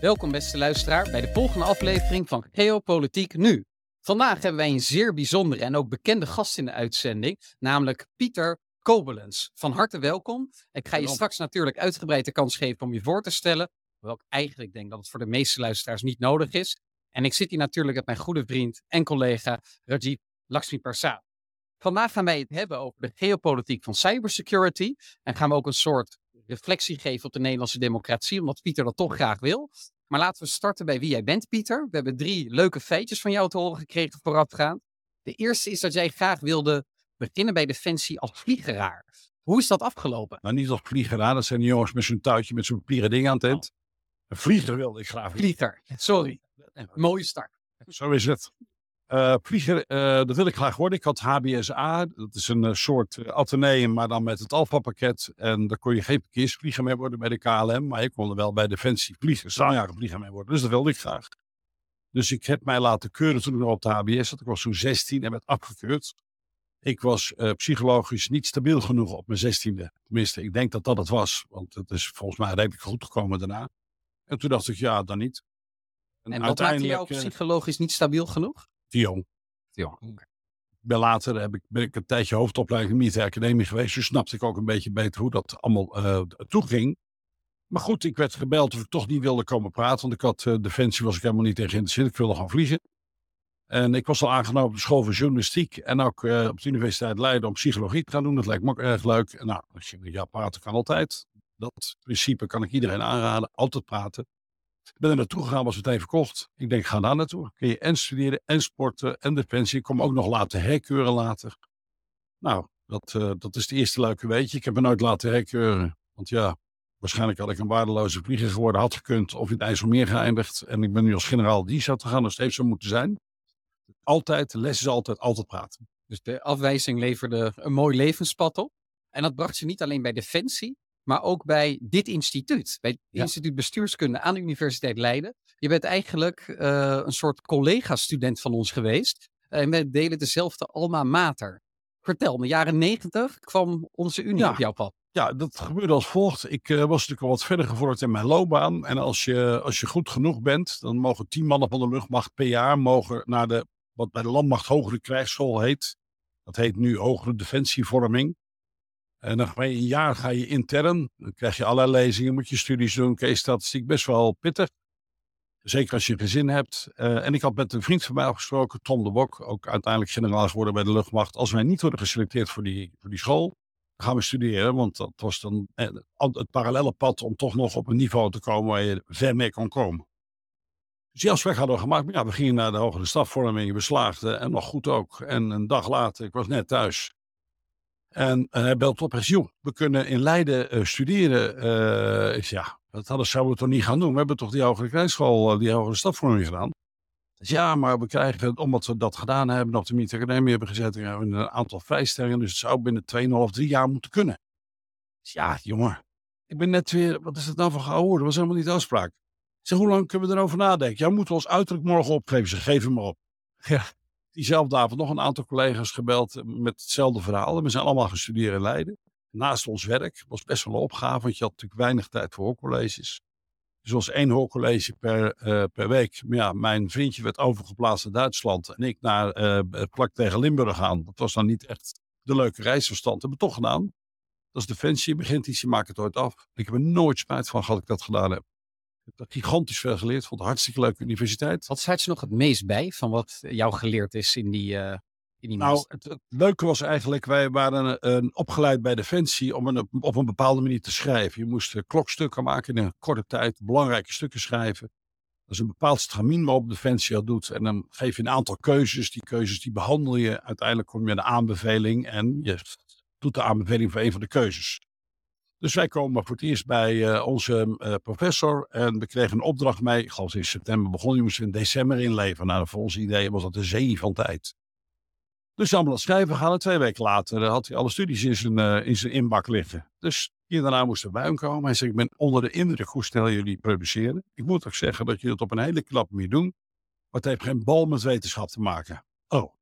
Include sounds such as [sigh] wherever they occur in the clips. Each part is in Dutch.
Welkom beste luisteraar bij de volgende aflevering van Geopolitiek Nu. Vandaag hebben wij een zeer bijzondere en ook bekende gast in de uitzending, namelijk Pieter Kobelens. Van harte welkom. Ik ga je straks natuurlijk uitgebreid de kans geven om je voor te stellen, hoewel ik eigenlijk denk dat het voor de meeste luisteraars niet nodig is. En ik zit hier natuurlijk met mijn goede vriend en collega Rajiv Lakshmi Prasad. Vandaag gaan wij het hebben over de geopolitiek van cybersecurity en gaan we ook een soort reflectie geven op de Nederlandse democratie, omdat Pieter dat toch graag wil. Maar laten we starten bij wie jij bent, Pieter. We hebben drie leuke feitjes van jou te horen gekregen voorafgaand. De eerste is dat jij graag wilde beginnen bij Defensie als vliegeraar. Hoe is dat afgelopen? Nou, niet als vliegeraar. Dat zijn die jongens met zo'n touwtje met zo'n papieren ding aan het eind. Een vlieger wilde ik graag. Vlieger, sorry. Mooie start. Zo is het. Uh, vlieger, uh, dat wil ik graag worden. Ik had HBSA, dat is een uh, soort ateneum, maar dan met het Alpha-pakket. En daar kon je geen verkeersvlieger mee worden bij de KLM, maar ik kon er wel bij Defensie vliegen, straaljagervlieger mee worden. Dus dat wilde ik graag. Dus ik heb mij laten keuren toen ik nog op de HBS zat. Ik was zo'n 16 en werd afgekeurd. Ik was psychologisch niet stabiel genoeg op mijn 16e. Tenminste, ik denk dat dat het was, want het is volgens mij redelijk goed gekomen daarna. En toen dacht ik, ja, dan niet. En, en wat maakte jou psychologisch niet stabiel genoeg? Jong. Te jong. Ben later heb ik, ben ik een tijdje hoofdopleiding militaire academie geweest. Dus snapte ik ook een beetje beter hoe dat allemaal uh, toeging. Maar goed, ik werd gebeld of ik toch niet wilde komen praten. Want ik had uh, Defensie, was ik helemaal niet tegen geïnteresseerd. Ik wilde gaan vliegen. En ik was al aangenomen op de school van journalistiek. En ook uh, op de Universiteit Leiden om psychologie te gaan doen. Dat lijkt me ook erg leuk. En nou, als je ja, praten kan altijd. Dat principe kan ik iedereen aanraden. Altijd praten. Ik ben er naartoe gegaan, was meteen verkocht. Ik denk, ga daar naartoe. Kun je en studeren, en sporten, en defensie. Ik kom ook nog laten herkeuren later. Nou, dat, uh, dat is het eerste leuke weetje. Ik heb me nooit laten herkeuren. Want ja, waarschijnlijk had ik een waardeloze vlieger geworden, had gekund, of in het IJsselmeer geëindigd. En ik ben nu als generaal die zou te gaan, nog steeds zo moeten zijn. Altijd, de les is altijd, altijd praten. Dus de afwijzing leverde een mooi levenspad op. En dat bracht je niet alleen bij Defensie, maar ook bij dit instituut, bij het ja. instituut bestuurskunde aan de Universiteit Leiden. Je bent eigenlijk uh, een soort collega-student van ons geweest. Uh, en wij delen dezelfde alma mater. Vertel me, jaren negentig kwam onze unie ja. op jouw pad. Ja, dat gebeurde als volgt. Ik uh, was natuurlijk al wat verder gevorderd in mijn loopbaan. En als je, als je goed genoeg bent, dan mogen tien mannen van de luchtmacht per jaar mogen naar de, wat bij de landmacht hogere krijgsschool heet. Dat heet nu hogere defensievorming. En dan ga je een jaar ga je intern. Dan krijg je allerlei lezingen, moet je studies doen. Case statistiek best wel pittig. Zeker als je een gezin hebt. Uh, en ik had met een vriend van mij afgesproken, Tom de Bok, ook uiteindelijk generaal geworden bij de luchtmacht. Als wij niet worden geselecteerd voor die, voor die school, gaan we studeren. Want dat was dan eh, het parallele pad om toch nog op een niveau te komen waar je ver mee kon komen. Dus die afspraak hadden we gemaakt. Maar ja, we gingen naar de hogere stafvorming, we slaagden en nog goed ook. En een dag later, ik was net thuis. En uh, hij belt op en zegt, we kunnen in Leiden uh, studeren. Uh, ik zeg, ja, dat hadden, zouden we toch niet gaan doen? We hebben toch die hogere krijgsschool, die hogere stafvorming gedaan? Ja, maar we krijgen, omdat we dat gedaan hebben, op de militaire hebben gezet, hebben een aantal vrijstellingen. Dus het zou binnen 2,5, 3 jaar moeten kunnen. Ja, jongen, ik ben net weer, wat is het nou voor gehouden? Dat was helemaal niet de afspraak. Ik zeg, hoe lang kunnen we erover nadenken? Jij moet ons uiterlijk morgen opgeven. Ze geven me op. Ja, diezelfde avond nog een aantal collega's gebeld met hetzelfde verhaal. We zijn allemaal gestudeerd in Leiden. Naast ons werk was best wel een opgave, want je had natuurlijk weinig tijd voor hoorcolleges. Dus was één hoorcollege per, uh, per week. Maar ja, mijn vriendje werd overgeplaatst naar Duitsland en ik naar uh, plak tegen Limburg gaan. Dat was dan niet echt de leuke reisverstand. Hebben we toch gedaan. Dat is Defensie, begint iets, je maakt het ooit af. Ik heb er nooit spijt van gehad dat ik dat gedaan heb. Ik heb gigantisch veel geleerd. Vond het een hartstikke leuke universiteit. Wat staat je nog het meest bij van wat jou geleerd is in die, uh, in die Nou, het, het, leuke was eigenlijk, wij waren een, opgeleid bij Defensie om een, op een bepaalde manier te schrijven. Je moest klokstukken maken in een korte tijd, belangrijke stukken schrijven. Dat is een bepaald stramien waarop Defensie dat doet. En dan geef je een aantal keuzes. Die keuzes die behandel je. Uiteindelijk kom je met een aanbeveling en je doet de aanbeveling voor een van de keuzes. Dus wij komen voor het eerst bij uh, onze uh, professor en we kregen een opdracht mee. Ik geloof in september begon, die moesten in december inleveren. Nou, voor ons idee was dat een zee van tijd. Dus allemaal aan schrijven gaan twee weken later had hij alle studies in zijn, in zijn inbak liggen. Dus hier daarna moest er bij hem komen. Hij zei, ik ben onder de indruk hoe snel jullie produceren. Ik moet ook zeggen dat jullie het op een hele knap manier doen. Maar het heeft geen bal met wetenschap te maken. Oh,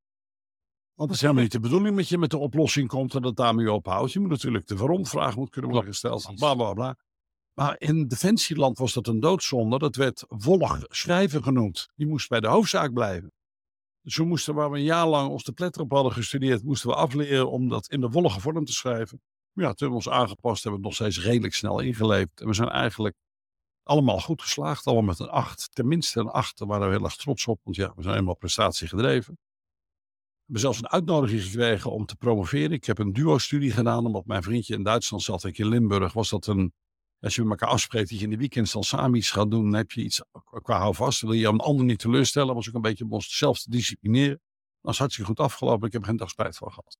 want het is helemaal niet de bedoeling dat je met de oplossing komt en dat daarmee ophoudt. Je moet natuurlijk de waarom-vraag moet kunnen worden gesteld. Bla bla bla. Maar in defensieland was dat een doodzonde. Dat werd volg schrijven genoemd. Die moest bij de hoofdzaak blijven. Dus we moesten, waar we een jaar lang ons de pletter op hadden gestudeerd, moesten we afleren om dat in de volge vorm te schrijven. Ja, toen we ons aangepast hebben we het nog steeds redelijk snel ingeleefd. En we zijn eigenlijk allemaal goed geslaagd. Allemaal met een acht. Tenminste een acht. Daar waren we heel erg trots op. Want ja, we zijn helemaal prestatie gedreven. Hebben zelfs een uitnodiging gekregen om te promoveren. Ik heb een duo-studie gedaan. Omdat mijn vriendje in Duitsland zat. Ik in Limburg. Was dat een... Als je met elkaar afspreekt dat je in de weekends dan samen iets gaat doen. Dan heb je iets qua houvast. Wil je een ander niet teleurstellen. Was ook een beetje om onszelf te disciplineren. Dat is hartstikke goed afgelopen. Ik heb geen dag spijt van gehad.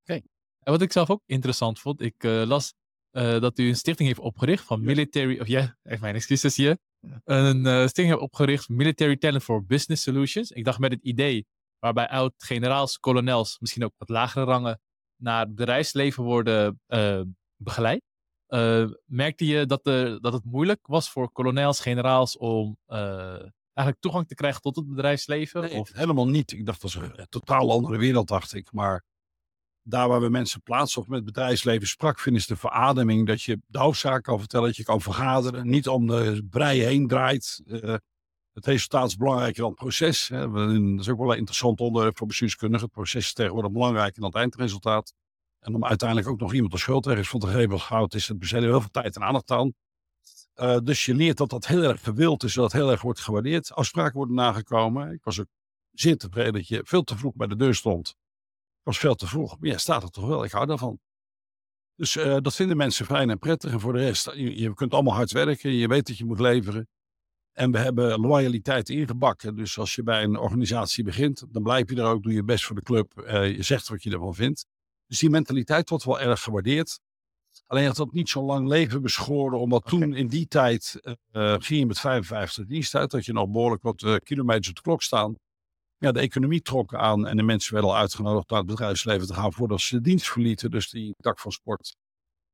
Oké. En wat ik zelf ook interessant vond. Ik uh, las uh, dat u een stichting heeft opgericht van Military, of ja, echt mijn excuses hier. Een uh, stichting heeft opgericht, Military Talent for Business Solutions. Ik dacht met het idee waarbij oud-generaals, kolonels, misschien ook wat lagere rangen, naar het bedrijfsleven worden uh, begeleid. merkte je dat, de, dat het moeilijk was voor kolonels, generaals om eigenlijk toegang te krijgen tot het bedrijfsleven? Nee, of? helemaal niet. Ik dacht dat was een totaal andere wereld, dacht ik. Maar daar waar we mensen plaatsen of met bedrijfsleven sprak, vinden ze de verademing dat je de hoofdzaak kan vertellen, dat je kan vergaderen, niet om de brei heen draait. Uh, het resultaat is belangrijker dan het proces. Hè. Dat is ook wel een interessant onderwerp voor bestuurskundigen. Het proces is tegenwoordig belangrijker dan het eindresultaat. En om uiteindelijk ook nog iemand de schuld ergens van te geven goud, is het besteden heel veel tijd en aandacht aan. Uh, dus je leert dat dat heel erg gewild is, dat heel erg wordt gewaardeerd. Afspraken worden nagekomen. Ik was ook zeer tevreden dat je veel te vroeg bij de deur stond was veel te vroeg. Maar ja, staat er toch wel. Ik hou daarvan. Dus uh, dat vinden mensen fijn en prettig. En voor de rest, je, je, kunt allemaal hard werken. Je weet dat je moet leveren. En we hebben loyaliteit ingebakken. Dus als je bij een organisatie begint, dan blijf je er ook. Doe je best voor de club. Uh, je zegt wat je ervan vindt. Dus die mentaliteit wordt wel erg gewaardeerd. Alleen had dat niet zo lang leven beschoren. Omdat okay. toen in die tijd uh, ging je met 55 dienst uit. Dat je nog behoorlijk wat kilometers op de klok staan ja, de economie trok aan en de mensen werden al uitgenodigd naar het bedrijfsleven te gaan voordat ze de dienst verlieten. Dus die tak van sport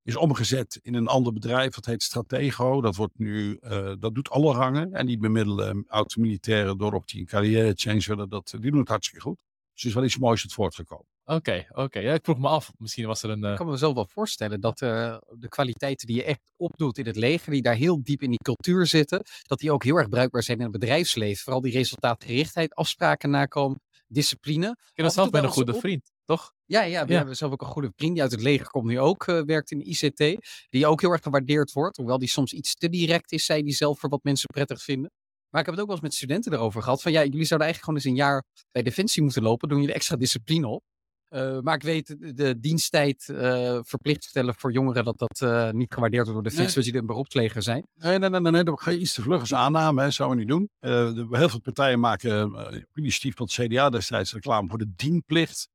is omgezet in een ander bedrijf. Dat heet Stratego. Dat, wordt nu, uh, dat doet alle rangen. En die bemiddelen oud-militairen door op die carrière change willen. Dat, die doen het hartstikke goed. Dus er is wel iets moois het voortgekomen. Oké, okay, oké. Okay. Ja, ik vroeg me af. Misschien was er een. Uh... Ik kan me zelf wel voorstellen dat uh, de kwaliteiten die je echt opdoet in het leger, die daar heel diep in die cultuur zitten, dat die ook heel erg bruikbaar zijn in het bedrijfsleven. Vooral die resultaatgerichtheid, afspraken nakomen, discipline. Ik ken dat zelf bij een goede op... vriend, toch? Ja, ja, we ja. hebben zelf ook een goede vriend die uit het leger komt, nu ook uh, werkt in de ICT. Die ook heel erg gewaardeerd wordt. Hoewel die soms iets te direct is, zei die zelf voor wat mensen prettig vinden. Maar ik heb het ook wel eens met studenten erover gehad. Van ja, jullie zouden eigenlijk gewoon eens een jaar bij Defensie moeten lopen. Doen jullie extra discipline op. Uh, maar ik weet de, diensttijd uh, verplicht stellen voor jongeren dat dat uh, niet gewaardeerd wordt door de Defensie, nee. die een beroepsleger zijn. Nee, nee, nee, nee, nee dat ga je iets te vlug als aanname, hè, zouden we niet doen. De, heel veel partijen maken initiatief van het CDA destijds reclame voor de dienplicht.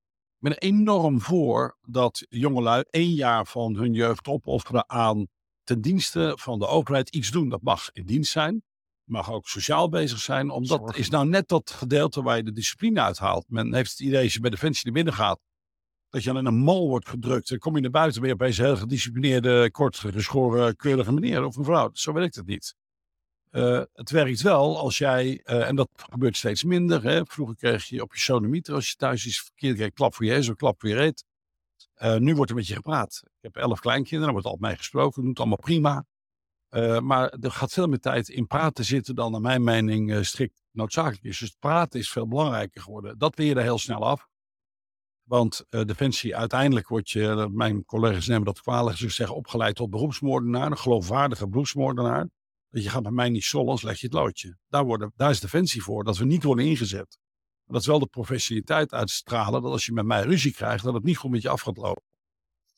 Ik ben er enorm voor dat jongelui één jaar van hun jeugd opofferen aan ten dienste van de overheid iets doen. Dat mag in dienst zijn mag ook sociaal bezig zijn. Omdat Zorg. is nou net dat gedeelte waar je de discipline uithaalt. Men heeft het idee, als je bij Defensie naar binnen gaat, dat je aan een mal wordt gedrukt. Dan kom je naar buiten weer opeens een heel gedisciplineerde, kort geschoren, keurige meneer of mevrouw. Zo werkt het niet. Uh, het werkt wel als jij, uh, en dat gebeurt steeds minder. Hè. Vroeger kreeg je op je sonomieter, als je thuis iets verkeerd kreeg, klap voor je of klap voor je reet. Uh, nu wordt er met je gepraat. Ik heb elf kleinkinderen, daar wordt altijd mee gesproken, doet allemaal prima. Maar er gaat veel meer tijd in praten zitten dan naar mijn mening strikt noodzakelijk is. Dus praten is veel belangrijker geworden. Dat weer je er heel snel af. Want Defensie, uiteindelijk wordt je, mijn collega's nemen dat kwalijk, ze zeggen opgeleid tot beroepsmoordenaar, een geloofwaardige beroepsmoordenaar. Je gaat met mij niet zollen, anders leg je het loodje. Daar, worden, daar is Defensie voor, dat we niet worden ingezet. Maar dat is wel de professionaliteit uitstralen, dat als je met mij ruzie krijgt, dat het niet goed met je af gaat lopen.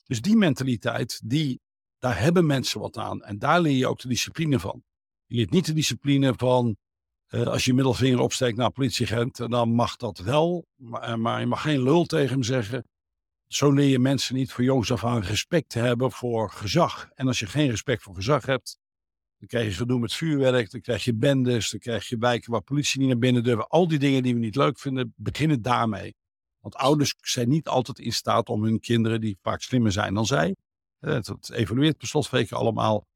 Dus die mentaliteit, die daar hebben mensen wat aan. En daar leer je ook de discipline van. Je leert niet de discipline van uh, als je middelvinger opsteekt naar een politieagent, dan mag dat wel. Maar, eh, maar, je mag geen lul tegen hem zeggen. Zo leer je mensen niet voor jongs af aan respect te hebben voor gezag. En als je geen respect voor gezag hebt, dan krijg je gedoe met vuurwerk, dan krijg je bendes, dan krijg je wijken waar politie niet naar binnen durven. Al die dingen die we niet leuk vinden, beginnen daarmee. Want ouders zijn niet altijd in staat om hun kinderen, die vaak slimmer zijn dan zij, het evolueert per slotverrekening allemaal.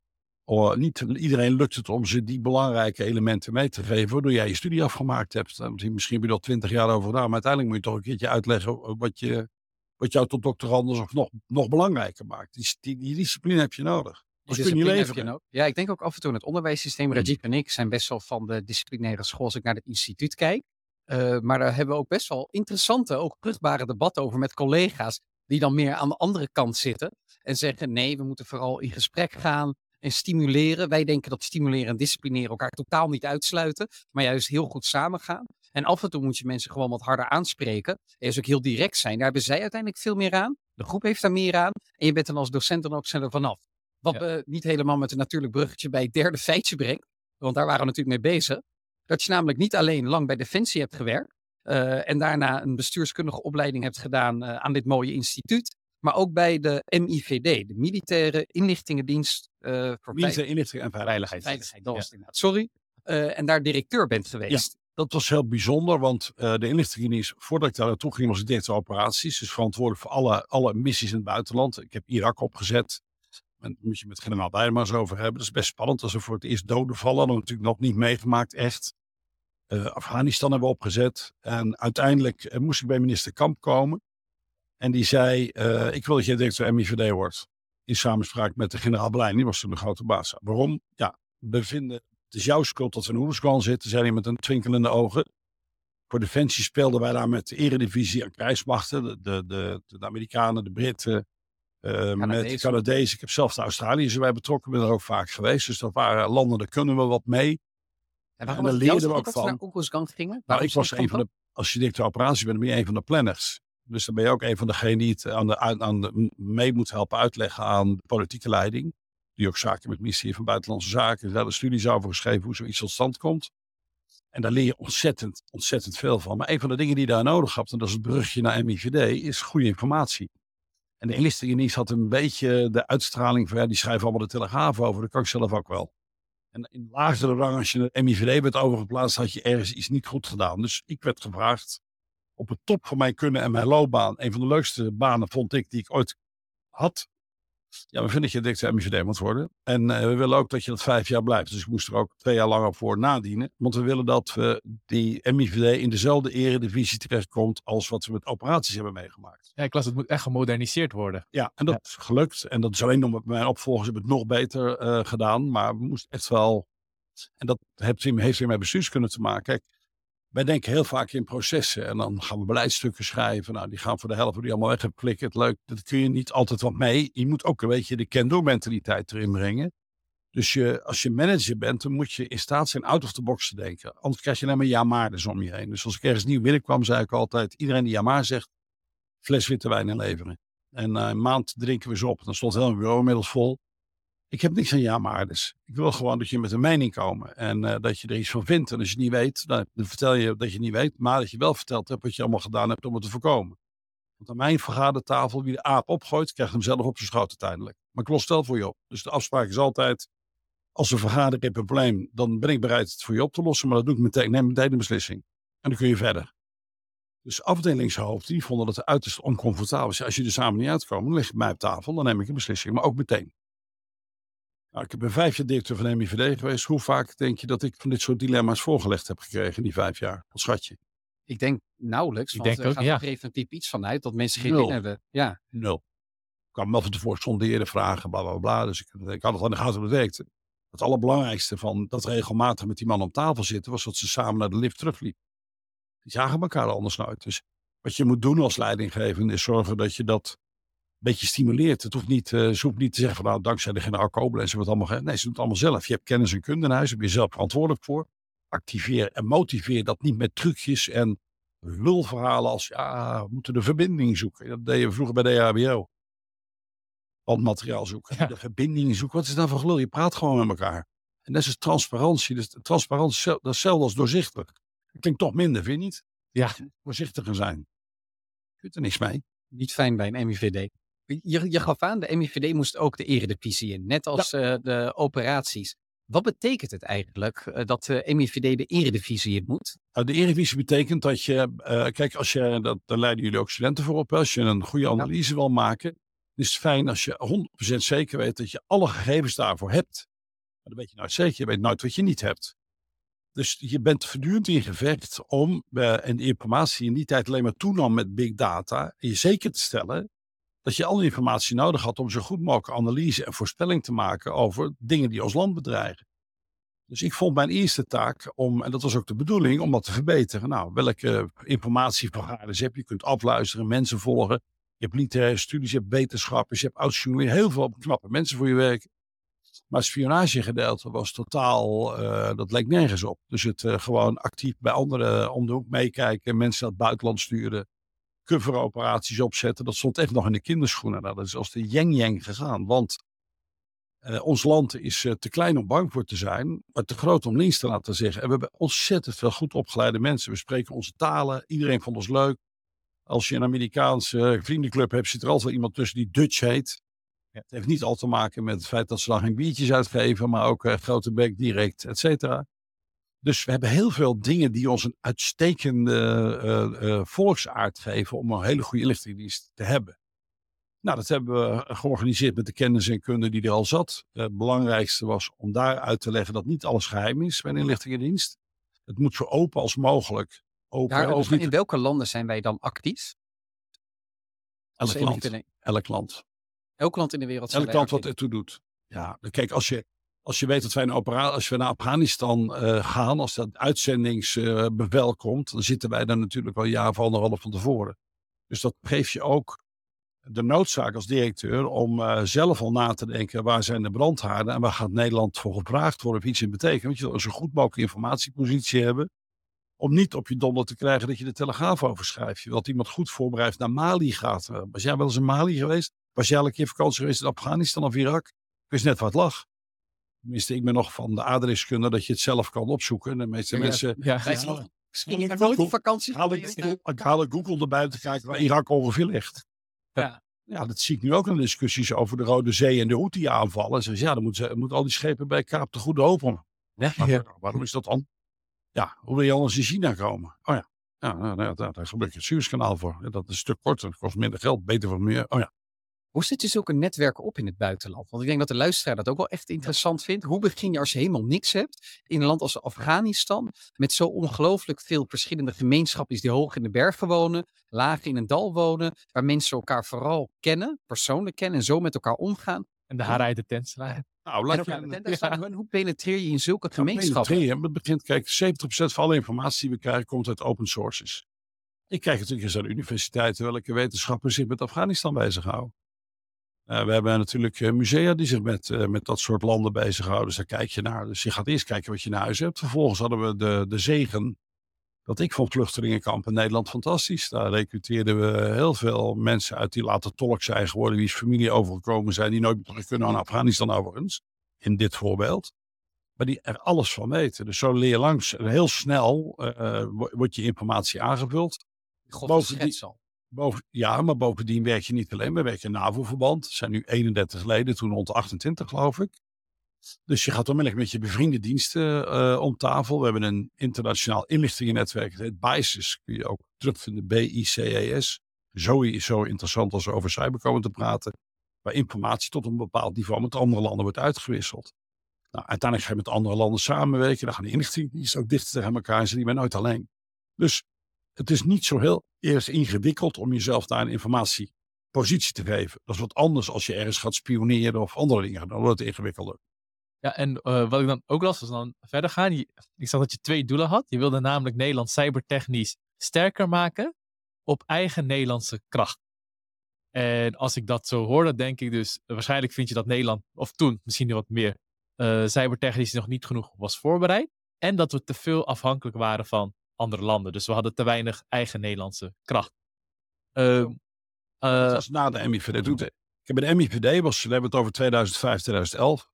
Niet iedereen lukt het om ze die belangrijke elementen mee te geven, waardoor jij je studie afgemaakt hebt. Misschien heb je er twintig jaar over gedaan, maar uiteindelijk moet je toch een keertje uitleggen wat, je, wat jou tot doctorandus of nog, nog belangrijker maakt. Die, die discipline heb je nodig. Kun je discipline leveren. ook. Ja, ik denk ook af en toe in het onderwijssysteem. Mm. Rajiv en ik zijn best wel van de disciplinaire school als ik naar het instituut kijk. Eh, maar daar hebben we ook best wel interessante, ook vruchtbare debatten over met collega's. Die dan meer aan de andere kant zitten. En zeggen nee, we moeten vooral in gesprek gaan en stimuleren. Wij denken dat stimuleren en disciplineren elkaar totaal niet uitsluiten. Maar juist heel goed samengaan. En af en toe moet je mensen gewoon wat harder aanspreken. En dus ook heel direct zijn. Daar hebben zij uiteindelijk veel meer aan. De groep heeft daar meer aan. En je bent dan als docent dan ook sneller vanaf. Wat Ja. me niet helemaal met een natuurlijk bruggetje bij het derde feitje brengt. Want daar waren we natuurlijk mee bezig. Dat je namelijk niet alleen lang bij Defensie hebt gewerkt. eh, en daarna een bestuurskundige opleiding hebt gedaan eh, aan dit mooie instituut. Maar ook bij de MIVD, de Militaire Inlichtingendienst eh voor Militaire inlichting en veiligheid. Veiligheid. Dat was inderdaad. Sorry. En daar directeur bent geweest. Dat was heel bijzonder, want de inlichtingendienst, voordat ik daar naartoe ging, was ik directeur operaties. Dus verantwoordelijk voor alle, alle missies in het buitenland. Ik heb Irak opgezet. En daar moet je met generaal Bijlmans over hebben. Dat is best spannend als er voor het eerst doden vallen. Dat hebben natuurlijk nog niet meegemaakt, echt. Eh, Afghanistan hebben we opgezet. En uiteindelijk eh, moest ik bij minister Kamp komen. En die zei, eh, ik wil dat jij directeur MIVD wordt. In samenspraak met de generaal Blijn, die was toen de grote baas. Waarom? Ja, we vinden, het is jouw schuld dat we in Oeruzgan zitten, zei hij met een twinkelende ogen. Voor Defensie speelden wij daar met de eredivisie aan krijgsmachten. De, de, de Amerikanen, de Britten, eh, met de Canadezen. Ik heb zelf de Australiërs erbij betrokken, ben er ook vaak geweest. Dus dat waren landen, daar kunnen we wat mee. En daar was het leerden we ook dat van. naar gingen? Nou, ik was een van de, als je directeur operatie bent, dan ben je een van de planners. Dus dan ben je ook een van degenen die het aan de, aan de, mee moet helpen uitleggen aan de politieke leiding. Die ook zaken met het ministerie van Buitenlandse Zaken. Daar de studies over geschreven hoe zoiets tot stand komt. En daar leer je ontzettend, ontzettend veel van. Maar een van de dingen die je daar nodig hebt, en dat is het brugje naar MIVD, is goede informatie. En de inlichtingendienst had een beetje de uitstraling van, ja, die schrijven allemaal de telegraaf over. Dat kan ik zelf ook wel. En in lagere rang, als je naar MIVD werd overgeplaatst, had je ergens iets niet goed gedaan. Dus ik werd gevraagd op het top van mijn kunnen en mijn loopbaan. Een van de leukste banen vond ik die ik ooit had. Ja, we vinden dat je directeur MIVD moet worden. En eh, we willen ook dat je dat vijf jaar blijft. Dus ik moest er ook twee jaar langer voor nadienen. Want we willen dat we die MIVD in dezelfde eredivisie terechtkomt als wat we met operaties hebben meegemaakt. Ja, ik las, het moet echt gemoderniseerd worden. Ja, en dat Ja. is gelukt. En dat is alleen nog met mijn opvolgers hebben het nog beter eh, gedaan. Maar we moesten echt wel. En dat heeft, weer- heeft weer met bestuurskunde te maken. Kijk, wij denken heel vaak in processen. En dan gaan we beleidstukken schrijven. Nou, die gaan voor de helft die allemaal weg hebben klikken. Leuk, dat kun je niet altijd wat mee. Je moet ook een beetje de can-do mentaliteit erin brengen. Dus je, als je manager bent, dan moet je in staat zijn out of the box te denken. Anders krijg je alleen maar ja-maarders om je heen. Dus als ik ergens nieuw binnenkwam, zei ik altijd: iedereen die ja-maar zegt, fles witte wijn inleveren. En na een maand drinken we ze op. Dan stond heel mijn bureau inmiddels vol. Ik heb niks aan ja-maarders. Ik wil gewoon dat je met een mening komen. En eh, dat je er iets van vindt. En als je het niet weet, dan vertel je dat je het niet weet. Maar dat je wel verteld hebt wat je allemaal gedaan hebt om het te voorkomen. Want aan mijn vergadertafel, wie de aap opgooit, krijgt hem zelf op zijn schoot uiteindelijk. Maar ik los het wel voor je op. Dus de afspraak is altijd, als een vergadering een probleem, dan ben ik bereid het voor je op te lossen. Maar dat doe ik meteen, neem meteen een beslissing. En dan kun je verder. Dus afdelingshoofden, die vonden dat het uiterst oncomfortabel. Als je er samen niet uitkomt, dan leg je mij op tafel, dan neem ik een beslissing. Maar ook meteen. Nou, ik ben vijf jaar directeur van de MIVD geweest. Hoe vaak denk je dat ik van dit soort dilemma's voorgelegd heb gekregen in die vijf jaar? Wat schat je? Ik denk nauwelijks. Ik want denk er ook, gaat ja. er preventief iets vanuit dat mensen geen zin hebben. Ja, Nul. Ik kwam wel van tevoren sonderen, vragen, bla bla bla. Dus ik, ik had het aan de gaten hoe het allerbelangrijkste van dat regelmatig met die man om tafel zitten, was dat ze samen naar de lift terugliepen. Die zagen elkaar anders nooit. Dus wat je moet doen als leidinggevende is zorgen dat je dat beetje stimuleert. Het hoeft niet, eh, ze hoeft niet te zeggen van nou, dankzij de generaal Koblenz hebben we het allemaal ge-" Nee, ze doen het allemaal zelf. Je hebt kennis en kunde in huis, daar ben je zelf verantwoordelijk voor. Activeer en motiveer dat niet met trucjes en lulverhalen als ja, we moeten de verbinding zoeken. Dat deden we vroeger bij de E EHBO. Bandmateriaal zoeken. Ja. De verbinding zoeken. Wat is dat voor gelul? Je praat gewoon met elkaar. En dat is transparantie. Dus transparantie, dat is hetzelfde als doorzichtig. Dat klinkt toch minder, vind je niet? Ja. Voorzichtiger zijn. Je kunt er niks mee. niet fijn bij een MIVD. Je, je gaf aan, de MIVD moest ook de eredivisie in, net als eh, de operaties. Wat betekent het eigenlijk eh, dat de MIVD de eredivisie in moet? Nou, de Eredivisie betekent dat je, eh, kijk, als je, dat, daar leiden jullie ook studenten voor op, als je een goede analyse wil maken, is het fijn als je 100% zeker weet dat je alle gegevens daarvoor hebt. Maar dan weet je nooit zeker, je weet nooit wat je niet hebt. Dus je bent voortdurend in gevecht om, eh, en de informatie in die tijd alleen maar toenam met big data, je zeker te stellen dat je alle informatie nodig had om zo goed mogelijk analyse en voorspelling te maken over dingen die ons land bedreigen. Dus ik vond mijn eerste taak om, en dat was ook de bedoeling, om dat te verbeteren. Nou, welke informatievergaders heb je? Je kunt afluisteren, mensen volgen. Je hebt literaire studies, je hebt wetenschappers, je hebt oud heel veel knappe mensen voor je werk. Maar het spionagegedeelte was totaal, uh, dat leek nergens op. Dus het uh, gewoon actief bij anderen om de hoek meekijken, mensen naar het buitenland sturen, coveroperaties opzetten. Dat stond echt nog in de kinderschoenen. Nou, dat is als de jeng-jeng gegaan. Want uh, ons land is te klein om bang voor te zijn, maar te groot om links te laten zeggen. En we hebben ontzettend veel goed opgeleide mensen. We spreken onze talen, iedereen vond ons leuk. Als je een Amerikaanse vriendenclub hebt, zit er altijd wel iemand tussen die Dutch heet. Ja. Het heeft niet al te maken met het feit dat ze dan geen biertjes uitgeven, maar ook grote bek direct, et cetera. Dus we hebben heel veel dingen die ons een uitstekende uh, uh, volksaard geven om een hele goede inlichtingendienst te hebben. Nou, dat hebben we georganiseerd met de kennis en kunde die er al zat. Het belangrijkste was om daar uit te leggen dat niet alles geheim is bij een inlichtingendienst. Het moet zo open als mogelijk. Open. Niet... in welke landen zijn wij dan actief? Elk land. Elk land. Elk land in de wereld. Elk land wat ertoe doet. Ja, kijk, als je, als je weet dat wij operatie, als we naar Afghanistan uh, gaan, als dat uitzendingsbevel komt, dan zitten wij daar natuurlijk al een jaar of anderhalf van tevoren. Dus dat geeft je ook de noodzaak als directeur om uh, zelf al na te denken waar zijn de brandhaarden en waar gaat Nederland voor gevraagd worden of iets in betekent. Want je wil een zo goed mogelijk informatiepositie hebben om niet op je donder te krijgen dat je de telegraaf overschrijft. Je wilt iemand goed voorbereid naar Mali gaat. Was jij wel eens in Mali geweest? Was jij al een keer vakantie geweest in Afghanistan of Irak? Ik wist net wat lag. Tenminste, ik ben nog van de aardrijkskunde dat je het zelf kan opzoeken. De meeste ja, mensen... Ja, ja. ja. Misschien nooit vakantie haal ik, ik haal Google erbij te kijken waar Irak ongeveer ligt. Ja. ja, dat zie ik nu ook in de discussies over de Rode Zee en de Houthi-aanvallen. Ze ja, dan moeten moet al die schepen bij Kaap de Goede Hoop Ja, maar, waarom is dat dan? Ja, hoe wil je anders in China komen? Oh ja, ja nou, nou, daar, daar gebruik je het Suezkanaal voor. Dat is een stuk korter, kost minder geld, beter voor meer. Oh ja. Hoe zet je zulke netwerken op in het buitenland? Want ik denk dat de luisteraar dat ook wel echt interessant vindt. Hoe begin je als je helemaal niks hebt in een land als Afghanistan, met zo ongelooflijk veel verschillende gemeenschappen die hoog in de bergen wonen, laag in een dal wonen, waar mensen elkaar vooral kennen, persoonlijk kennen en zo met elkaar omgaan. En de haren uit de tent slaan. [laughs] Nou, laat je, Hoe penetreer je in zulke gemeenschappen? Het begint, kijk, 70% van alle informatie die we krijgen komt uit open sources. Ik krijg natuurlijk eens aan de universiteiten welke wetenschappers zich met Afghanistan bezighouden. Uh, we hebben natuurlijk uh, musea die zich met, uh, met dat soort landen bezighouden. Dus daar kijk je naar. Dus je gaat eerst kijken wat je naar huis hebt. Vervolgens hadden we de, de zegen dat ik vond vluchtelingenkamp in Nederland fantastisch. Daar recruteerden we heel veel mensen uit die later tolk zijn geworden, wie's familie overgekomen zijn, die nooit meer terug kunnen naar Afghanistan overigens, in dit voorbeeld. Maar die er alles van weten. Dus zo leer je langs, heel snel uh, wordt je informatie aangevuld. Bovendien, ja, maar bovendien werk je niet alleen, we werken in NAVO-verband. Er zijn nu 31 leden, toen rond 28 geloof ik. Dus je gaat onmiddellijk met je bevriende diensten uh, om tafel. We hebben een internationaal inlichtingennetwerk. Het heet BICES. Kun je ook terugvinden. B-I-C-E-S. Zo is zo interessant als we over cyber komen te praten. Waar informatie tot een bepaald niveau met andere landen wordt uitgewisseld. Nou, uiteindelijk ga je met andere landen samenwerken. Dan gaan de inlichtingendiensten ook dichter tegen elkaar. En zijn die nooit alleen. Dus het is niet zo heel eerst ingewikkeld om jezelf daar een informatiepositie te geven. Dat is wat anders als je ergens gaat spioneren of andere dingen. Dan wordt het ingewikkelder. Ja, en uh, wat ik dan ook las, was dan verder gaan. Ik zag dat je twee doelen had. Je wilde namelijk Nederland cybertechnisch sterker maken op eigen Nederlandse kracht. En als ik dat zo hoor, dan denk ik dus, waarschijnlijk vind je dat Nederland, of toen misschien wat meer, uh, cybertechnisch nog niet genoeg was voorbereid. En dat we te veel afhankelijk waren van andere landen. Dus we hadden te weinig eigen Nederlandse kracht. Uh, dat was na de MIVD. Toen, ik heb bij de MIVD, was, we hebben het over 2005, 2011.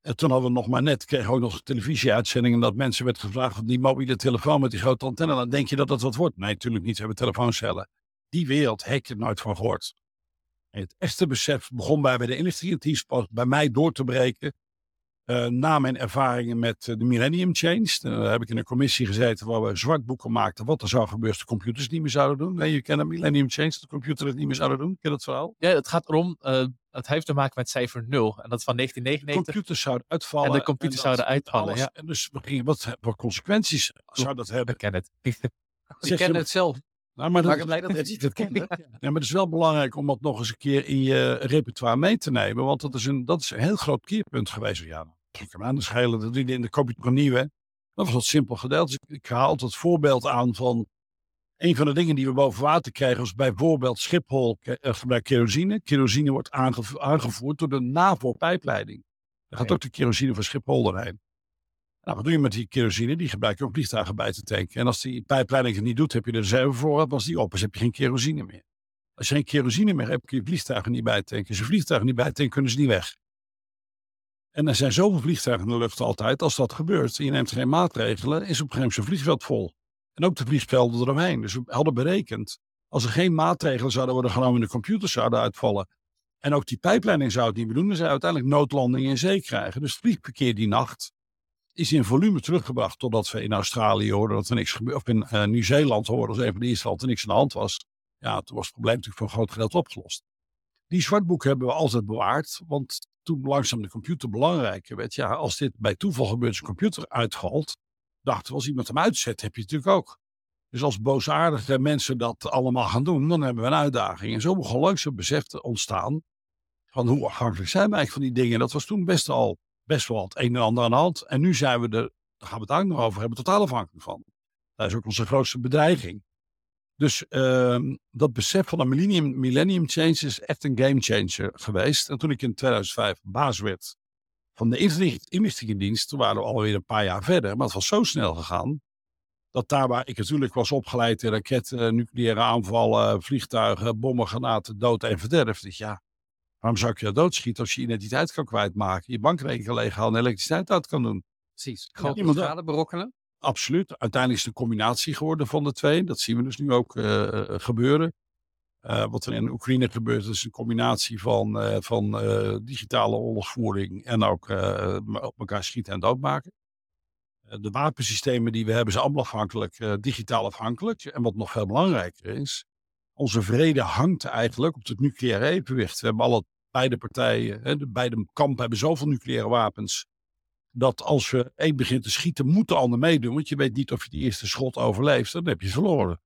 En toen hadden we nog maar net, kregen ook nog televisieuitzendingen dat mensen werd gevraagd van die mobiele telefoon met die grote antenne. Dan denk je dat dat wat wordt. Nee, natuurlijk niet. We hebben telefooncellen. Die wereld heb je nooit van gehoord. En het echte besef begon bij, bij de inlichtingendienst bij mij door te breken. Uh, na mijn ervaringen met uh, de Millennium Change. Uh, heb ik in een commissie gezeten waar we zwartboeken maakten. Wat er zou gebeuren als de computers niet meer zouden doen. Nee, je kent de Millennium Change, de computers het niet meer zouden doen. Ken dat verhaal? Ja, het gaat erom, het heeft te maken met cijfer 0. En dat van 1999. De computers zouden uitvallen. En de computers zouden uitvallen, ja. En dus wat voor consequenties zou dat hebben? Ik ken het. Ik ken het zelf. Nou, maar Maar dat, ik ben blij dat Reggie het [laughs] kende. ja, maar het is wel belangrijk om dat nog eens een keer in je repertoire mee te nemen. Want dat is een, dat is een heel groot keerpunt geweest. Ja, ik hem aan de schelen, dat in de kopie nieuwe. Dat was wat simpel gedeeld. Dus ik, haal altijd het voorbeeld aan van een van de dingen die we boven water krijgen, was bijvoorbeeld Schiphol uh, gebruikt kerosine. Kerosine wordt aangevo aangevoerd door de NAVO-pijpleiding. Daar gaat ook de kerosine van Schiphol doorheen. Nou, wat doe je met die kerosine? Die gebruik je om vliegtuigen bij te tanken. En als die pijpleiding het niet doet, heb je de voor. Als die op is, heb je geen kerosine meer. Als je geen kerosine meer hebt, kun je vliegtuigen niet bijtanken. Als je vliegtuigen niet bijtanken, kunnen ze niet weg. En er zijn zoveel vliegtuigen in de lucht altijd. Als dat gebeurt en je neemt geen maatregelen, is op een gegeven moment zo'n vliegveld vol. En ook de vliegvelden eromheen. Dus we hadden berekend, als er geen maatregelen zouden worden genomen en de computers zouden uitvallen. En ook die pijpleiding zou het niet meer doen, dan zou uiteindelijk noodlandingen in zee krijgen. Dus het vliegverkeer die nacht is in volume teruggebracht. Totdat we in Australië hoorden dat er niks gebeurde. Of in uh, Nieuw-Zeeland hoorden als een van de eerste landen niks aan de hand was. Ja, toen was het probleem natuurlijk voor een groot gedeelte opgelost. Die zwartboeken hebben we altijd bewaard. Want toen langzaam de computer belangrijker werd. Ja, als dit bij toeval gebeurt, zijn computer uitvalt. Dachten we, als iemand hem uitzet, heb je het natuurlijk ook. Dus als boosaardige mensen dat allemaal gaan doen, dan hebben we een uitdaging. En zo begon langzaam besef te ontstaan van hoe afhankelijk zijn we eigenlijk van die dingen. Dat was toen best al best wel het een en ander aan de hand. En nu zijn we er, daar gaan we het ook nog over hebben, totaal afhankelijk van. Dat is ook onze grootste bedreiging. Dus uh, dat besef van de millennium, millennium change is echt een game changer geweest. En toen ik in 2005 baas werd van de inlichtingendienst, toen waren we alweer een paar jaar verder. Maar het was zo snel gegaan, dat daar waar ik natuurlijk was opgeleid in raketten, nucleaire aanvallen, vliegtuigen, bommen, granaten, dood en verderf. Ja, waarom zou ik je doodschieten als je identiteit kan kwijtmaken, je bankrekening leeghalen en elektriciteit uit kan doen? Precies. Grote iemand- schade berokkenen. Absoluut. Uiteindelijk is het een combinatie geworden van de twee. Dat zien we dus nu ook uh, gebeuren. Uh, wat er in Oekraïne gebeurt, is een combinatie van, uh, van digitale oorlogsvoering en ook op elkaar schieten en doodmaken. de wapensystemen die we hebben zijn allemaal afhankelijk, digitaal afhankelijk. En wat nog veel belangrijker is, onze vrede hangt eigenlijk op het nucleaire evenwicht. We hebben alle beide partijen, hè, de beide kampen hebben zoveel nucleaire wapens dat als je één begint te schieten, moet de ander meedoen. Want je weet niet of je die eerste schot overleeft. Dan heb je verloren.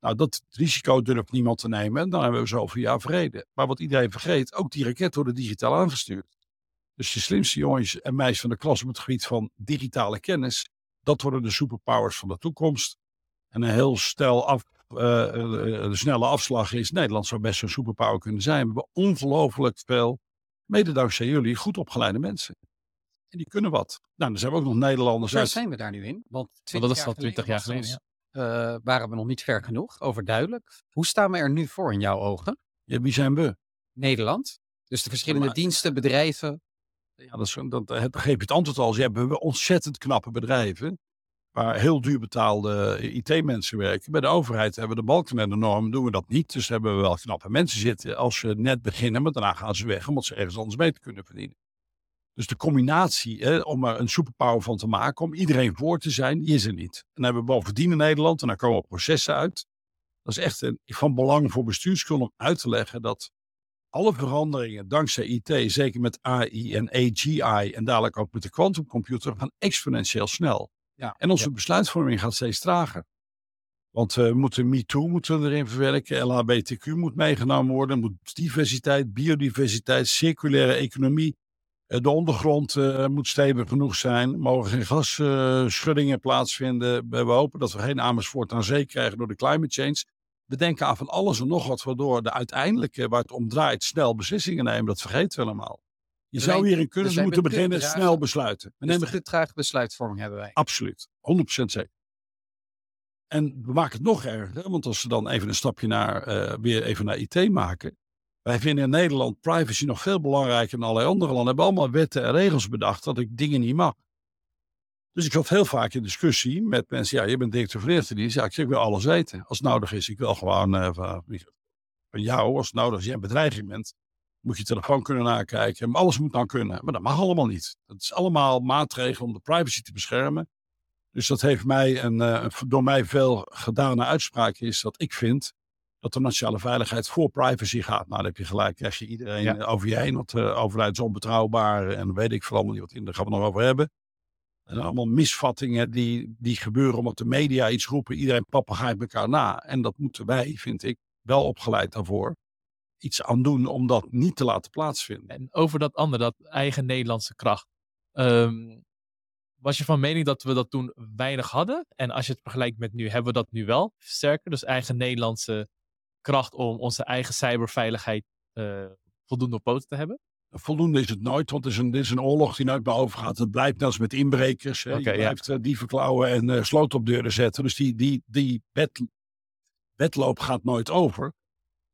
Nou, dat risico durft niemand te nemen. En dan hebben we zoveel jaar vrede. Maar wat iedereen vergeet, ook die raketten worden digitaal aangestuurd. Dus de slimste jongens en meisjes van de klas op het gebied van digitale kennis, dat worden de superpowers van de toekomst. En een heel stel af, de snelle afslag is, Nederland zou best een superpower kunnen zijn. We hebben ongelooflijk veel, mede dankzij jullie, goed opgeleide mensen. En die kunnen wat. Nou, dan zijn we ook nog Nederlanders Waar uit. zijn we daar nu in? Want Want dat is al 20 jaar geleden. Ja. eh, waren we nog niet ver genoeg, overduidelijk. Hoe staan we er nu voor in jouw ogen? Ja, wie zijn we? Nederland? Dus de verschillende maar- diensten, bedrijven. Ja, dat, is, dat, dat geef je het antwoord al. Ze hebben ontzettend knappe bedrijven. Waar heel duur betaalde IT-mensen werken. Bij de overheid hebben we de balken en de normen. Doen we dat niet. Dus hebben we wel knappe mensen zitten. Als ze net beginnen, maar daarna gaan ze weg. Omdat ze ergens anders mee te kunnen verdienen. Dus de combinatie hè, om er een superpower van te maken. Om iedereen voor te zijn, is er niet. En dan hebben we bovendien in Nederland. En daar komen processen uit. Dat is echt van belang voor bestuurskunde om uit te leggen dat alle veranderingen dankzij IT, zeker met AI en AGI en dadelijk ook met de quantumcomputer, gaan exponentieel snel. Ja, En onze besluitvorming gaat steeds trager. Want we moeten MeToo moeten we erin verwerken, LHBTQ moet meegenomen worden, moet diversiteit, biodiversiteit, circulaire economie. Eh, De ondergrond eh, moet stevig genoeg zijn, mogen geen gasschuddingen plaatsvinden. We hopen dat we geen Amersfoort aan zee krijgen door de climate change. We denken aan van alles en nog wat, waardoor de uiteindelijke, waar het om draait, snel beslissingen nemen. Dat vergeten we allemaal. Je zou we kunnen zijn moeten beginnen, bedragen- snel besluiten. We Dus nemen besluitvorming hebben wij. Absoluut, 100% zeker. En we maken het nog erger, want als we dan even een stapje naar, eh, weer even naar IT maken. Wij vinden in Nederland privacy nog veel belangrijker dan allerlei andere landen. We hebben allemaal wetten en regels bedacht dat ik dingen niet mag. Dus ik zat heel vaak in discussie met mensen. Ja, je bent directeur van de dienst. Ja, ik zeg, ik wil alles weten. Als het nodig is, ik wil gewoon eh, van, jou, als het nodig is, als jij een bedreiging bent, moet je telefoon kunnen nakijken. Maar alles moet dan kunnen. Maar dat mag allemaal niet. Dat is allemaal maatregelen om de privacy te beschermen. Dus dat heeft mij een, eh, door mij veel gedane uitspraak is dat ik vind dat de nationale veiligheid voor privacy gaat. Nou, dan heb je gelijk, krijg je iedereen Ja. eh, over je heen, want de overheid is onbetrouwbaar en weet ik veel allemaal niet wat in, daar gaan we nog over hebben. En allemaal misvattingen die, die gebeuren omdat de media iets roepen. Iedereen papagaait elkaar na. En dat moeten wij, vind ik, wel opgeleid daarvoor. Iets aan doen om dat niet te laten plaatsvinden. En over dat andere, dat eigen Nederlandse kracht. Ehm, was je van mening dat we dat toen weinig hadden? En als je het vergelijkt met nu, hebben we dat nu wel sterker? Dus eigen Nederlandse kracht om onze eigen cyberveiligheid uh, voldoende op poten te hebben? Voldoende is het nooit, want het is een, dit is een oorlog die nooit meer overgaat. Het blijft net als met inbrekers. Hè. Okay, je blijft ja. uh, dieven klauwen en uh, sloot op deuren zetten. Dus die, die, die wetloop gaat nooit over.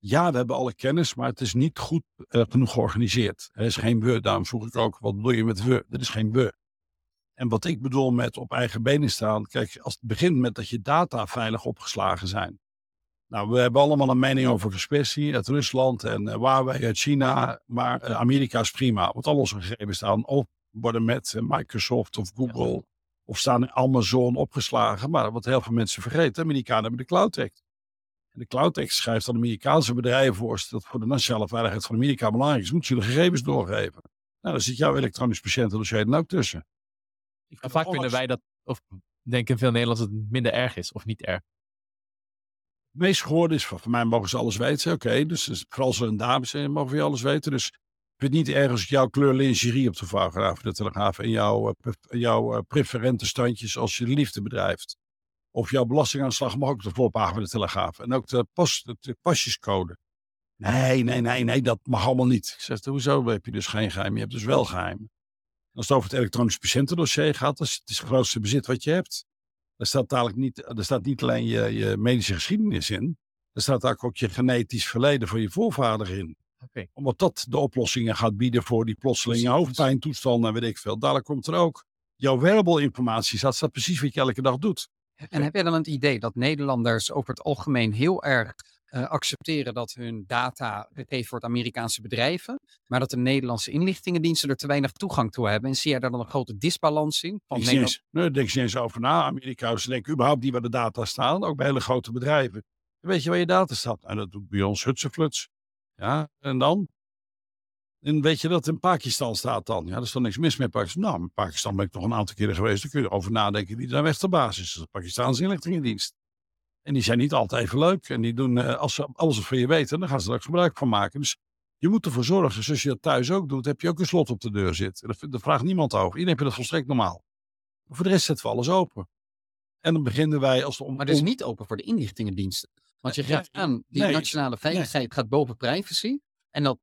Ja, we hebben alle kennis, maar het is niet goed uh, genoeg georganiseerd. Er is geen we. Daarom vroeg ik ook, wat bedoel je met we? Er is geen we. En wat ik bedoel met op eigen benen staan. Kijk, als het begint met dat je data veilig opgeslagen zijn. Nou, we hebben allemaal een mening over Kaspersky uit Rusland en uh, Huawei uit China. Maar uh, Amerika is prima. Want al onze gegevens staan of worden met Microsoft of Google of staan in Amazon opgeslagen. Maar wat heel veel mensen vergeten, Amerikanen hebben de Cloud Act. En de Cloud Act schrijft dat Amerikaanse bedrijven voor dat voor de nationale veiligheid van Amerika belangrijk is, moeten ze de gegevens doorgeven. Nou, daar zit jouw elektronisch patiëntendossier dan ook tussen. En vaak vinden wij dat, of denken veel Nederlanders dat het minder erg is of niet erg. Het meest gehoord is van, van mij mogen ze alles weten. Oké, dus, dus, vooral als er een dame zijn, mogen we alles weten. Dus ik vind het niet erg als ik jouw kleur lingerie op de fotograaf de Telegraaf en jouw, uh, jouw uh, preferente standjes als je de liefde bedrijft. Of jouw belastingaanslag mag ook op de voorpagina van de Telegraaf. En ook de, pas, de pasjescode. Nee, nee, nee, nee, dat mag allemaal niet. Ik zeg, hoezo heb je dus geen geheim? Je hebt dus wel geheim. Als het over het elektronisch patiëntendossier gaat, dat is het, is het grootste bezit wat je hebt. Daar staat, dadelijk niet, daar staat niet alleen je, je medische geschiedenis in. Er staat ook je genetisch verleden van je voorvader in. Okay. Omdat dat de oplossingen gaat bieden voor die plotselinge hoofdpijntoestanden en weet ik veel. Dadelijk komt er ook jouw wearable informatie. Dat staat precies wat je elke dag doet. En heb jij dan het idee dat Nederlanders over het algemeen heel erg uh, accepteren dat hun data gegeven wordt aan Amerikaanse bedrijven, maar dat de Nederlandse inlichtingendiensten er te weinig toegang toe hebben. En zie jij daar dan een grote disbalans in? Van denk Nederland... nee, daar denk je eens over na. Amerika's denken überhaupt niet waar de data staan, ook bij hele grote bedrijven. Weet je waar je data staat? En dat doet bij ons hutsefluts. Ja, en dan? En weet je dat in Pakistan staat dan? Ja, er is dan niks mis met Pakistan. Nou, in Pakistan ben ik nog een aantal keren geweest. Daar kun je erover nadenken wie daar weg de basis is. De Pakistanse inlichtingendienst. En die zijn niet altijd even leuk. En die doen, uh, als ze alles van je weten, dan gaan ze er ook gebruik van maken. Dus je moet ervoor zorgen, zoals je dat thuis ook doet, heb je ook een slot op de deur zitten. Daar, daar vraagt niemand over. Iedereen heeft dat volstrekt normaal. Maar voor de rest zetten we alles open. En dan beginnen wij als de om, Maar het is niet open voor de inlichtingendiensten. Want je geeft aan, die nationale veiligheid gaat boven privacy. En dat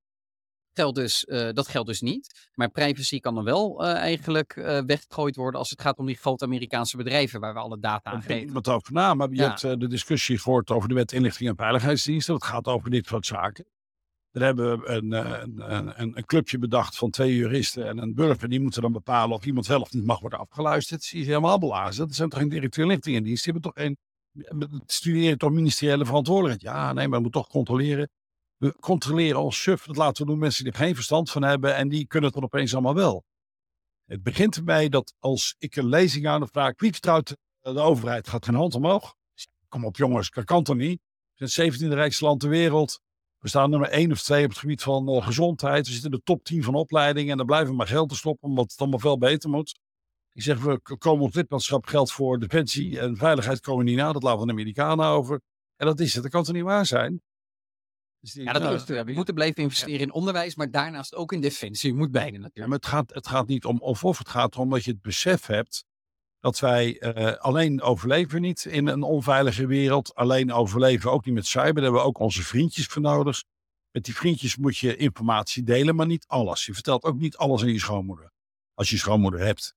geldt dus, uh, dat geldt dus niet. Maar privacy kan dan wel uh, eigenlijk uh, weggegooid worden als het gaat om die grote Amerikaanse bedrijven waar we alle data aan geven. Iemand over na, maar je ja. hebt de discussie gehoord over de wet inlichting en veiligheidsdiensten. Dat gaat over dit soort zaken. Daar hebben we een, een, een, een, clubje bedacht van twee juristen en een burger. Die moeten dan bepalen of iemand wel of niet mag worden afgeluisterd. Dat is helemaal blazen. Dat zijn toch geen directeur inlichtingendienst. Die hebben toch geen studeren toch ministeriële verantwoordelijkheid. Ja, nee, maar we moeten toch controleren we controleren als suf. Dat laten we doen mensen die er geen verstand van hebben. En die kunnen het dan opeens allemaal wel. Het begint erbij dat als ik een lezing aan de vraag. Wie vertrouwt de overheid? Gaat geen hand omhoog. Kom op jongens, dat kan toch niet? We zijn het 17e rijkste land ter wereld. We staan nummer 1 of 2 op het gebied van uh, gezondheid. We zitten in de top 10 van opleidingen. En dan blijven we maar geld te stoppen omdat het allemaal veel beter moet. Ik zeg, we komen op lidmaatschap geld voor defensie en veiligheid komen niet na. Dat laten we de Amerikanen over. En dat is het. Dat kan toch niet waar zijn? Dus ja, dat nou, is, we moeten blijven investeren in onderwijs, maar daarnaast ook in defensie. Je moet beide natuurlijk. Ja, maar het gaat, het gaat niet om of of, het gaat erom dat je het besef hebt dat wij uh, alleen overleven niet in een onveilige wereld. Alleen overleven ook niet met cyber. Daar hebben we ook onze vriendjes voor nodig. Met die vriendjes moet je informatie delen, maar niet alles. Je vertelt ook niet alles aan je schoonmoeder. Als je schoonmoeder hebt.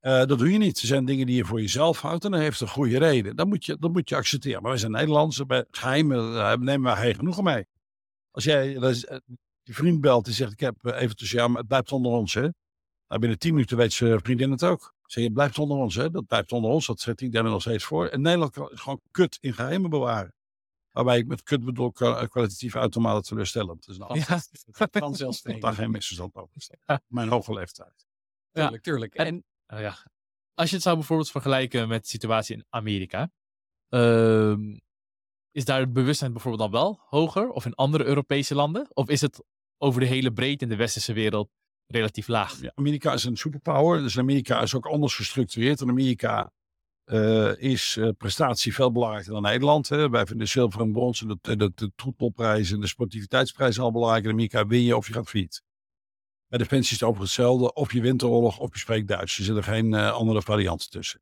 Uh, dat doe je niet. Er zijn dingen die je voor jezelf houdt en dat heeft een goede reden. Dat moet je, dat moet je accepteren. Maar wij zijn Nederlanders, bij geheimen daar nemen we geen genoegen mee. Als jij uh, die vriend belt en zegt, ik heb even tussen jou, maar het blijft onder ons. Hè? Nou, binnen tien minuten weet ze vriendin het ook. Zeg je, blijft onder ons, hè? dat blijft onder ons, dat zet ik daar nog steeds voor. En Nederland kan gewoon kut in geheimen bewaren. Waarbij ik met kut bedoel kwalitatief uitermate teleurstellend. Dus nou, ja, vanzelfsprekend. [laughs] [laughs] daar geen misverstand over. Mijn hoge leeftijd. Tuurlijk, tuurlijk. En, ja. Als je het zou bijvoorbeeld vergelijken met de situatie in Amerika. Uh, is daar het bewustzijn bijvoorbeeld dan wel hoger? Of in andere Europese landen? Of is het over de hele breedte in de westerse wereld relatief laag. Amerika is een superpower, dus Amerika is ook anders gestructureerd. In Amerika uh, is uh, prestatie veel belangrijker dan Nederland. Hè. Wij vinden zilver en brons en de, de, de en de sportiviteitsprijs al belangrijk. In Amerika win je of je gaat failliet. Bij Defensie is het over hetzelfde. Of je wint of je spreekt Duits. Er zitten geen uh, andere varianten tussen.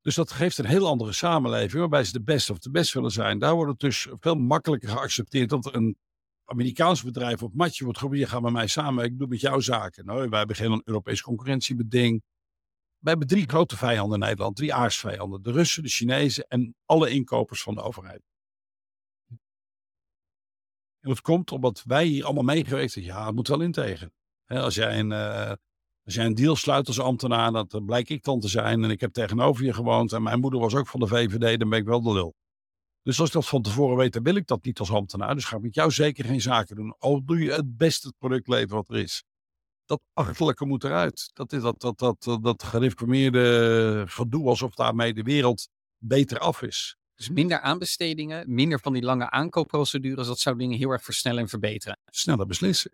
Dus dat geeft een heel andere samenleving waarbij ze de beste of de best willen zijn. Daar wordt het dus veel makkelijker geaccepteerd dat een Amerikaans bedrijf op matje wordt geroepen. Je gaat met mij samen, ik doe met jou zaken. Nou, wij hebben geen Europees concurrentiebeding. Wij hebben drie grote vijanden in Nederland, drie aarsvijanden. De Russen, de Chinezen en alle inkopers van de overheid. En dat komt omdat wij hier allemaal meegewerkt hebben. Ja, het moet wel in als, jij een, uh, als jij een deal sluit als ambtenaar, dat blijk ik dan te zijn. En ik heb tegenover je gewoond en mijn moeder was ook van de VVD, dan ben ik wel de lul. Dus als ik dat van tevoren weet, dan wil ik dat niet als ambtenaar. Dus ga ik met jou zeker geen zaken doen. Al doe je het beste product leveren wat er is dat achterlijke moet eruit. Dat is dat, dat, dat, dat gereformeerde gedoe alsof daarmee de wereld beter af is. Dus minder aanbestedingen, minder van die lange aankoopprocedures, dat zou dingen heel erg versnellen en verbeteren. Sneller beslissen.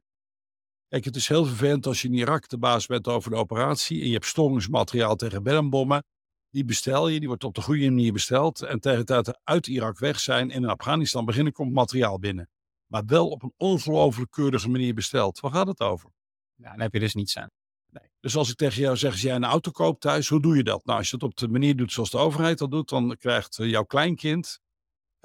Kijk, het is heel vervelend als je in Irak de baas bent over de operatie en je hebt storingsmateriaal tegen bermbommen. Die bestel je, die wordt op de goede manier besteld. En tegen het tijd uit Irak weg zijn en in Afghanistan beginnen, komt materiaal binnen. Maar wel op een ongelooflijk keurige manier besteld. Waar gaat het over? Ja, dan heb je dus niets aan. Nee. Dus als ik tegen jou zeg, als jij een auto koopt thuis, hoe doe je dat? Nou, als je het op de manier doet zoals de overheid dat doet, dan krijgt eh, jouw kleinkind,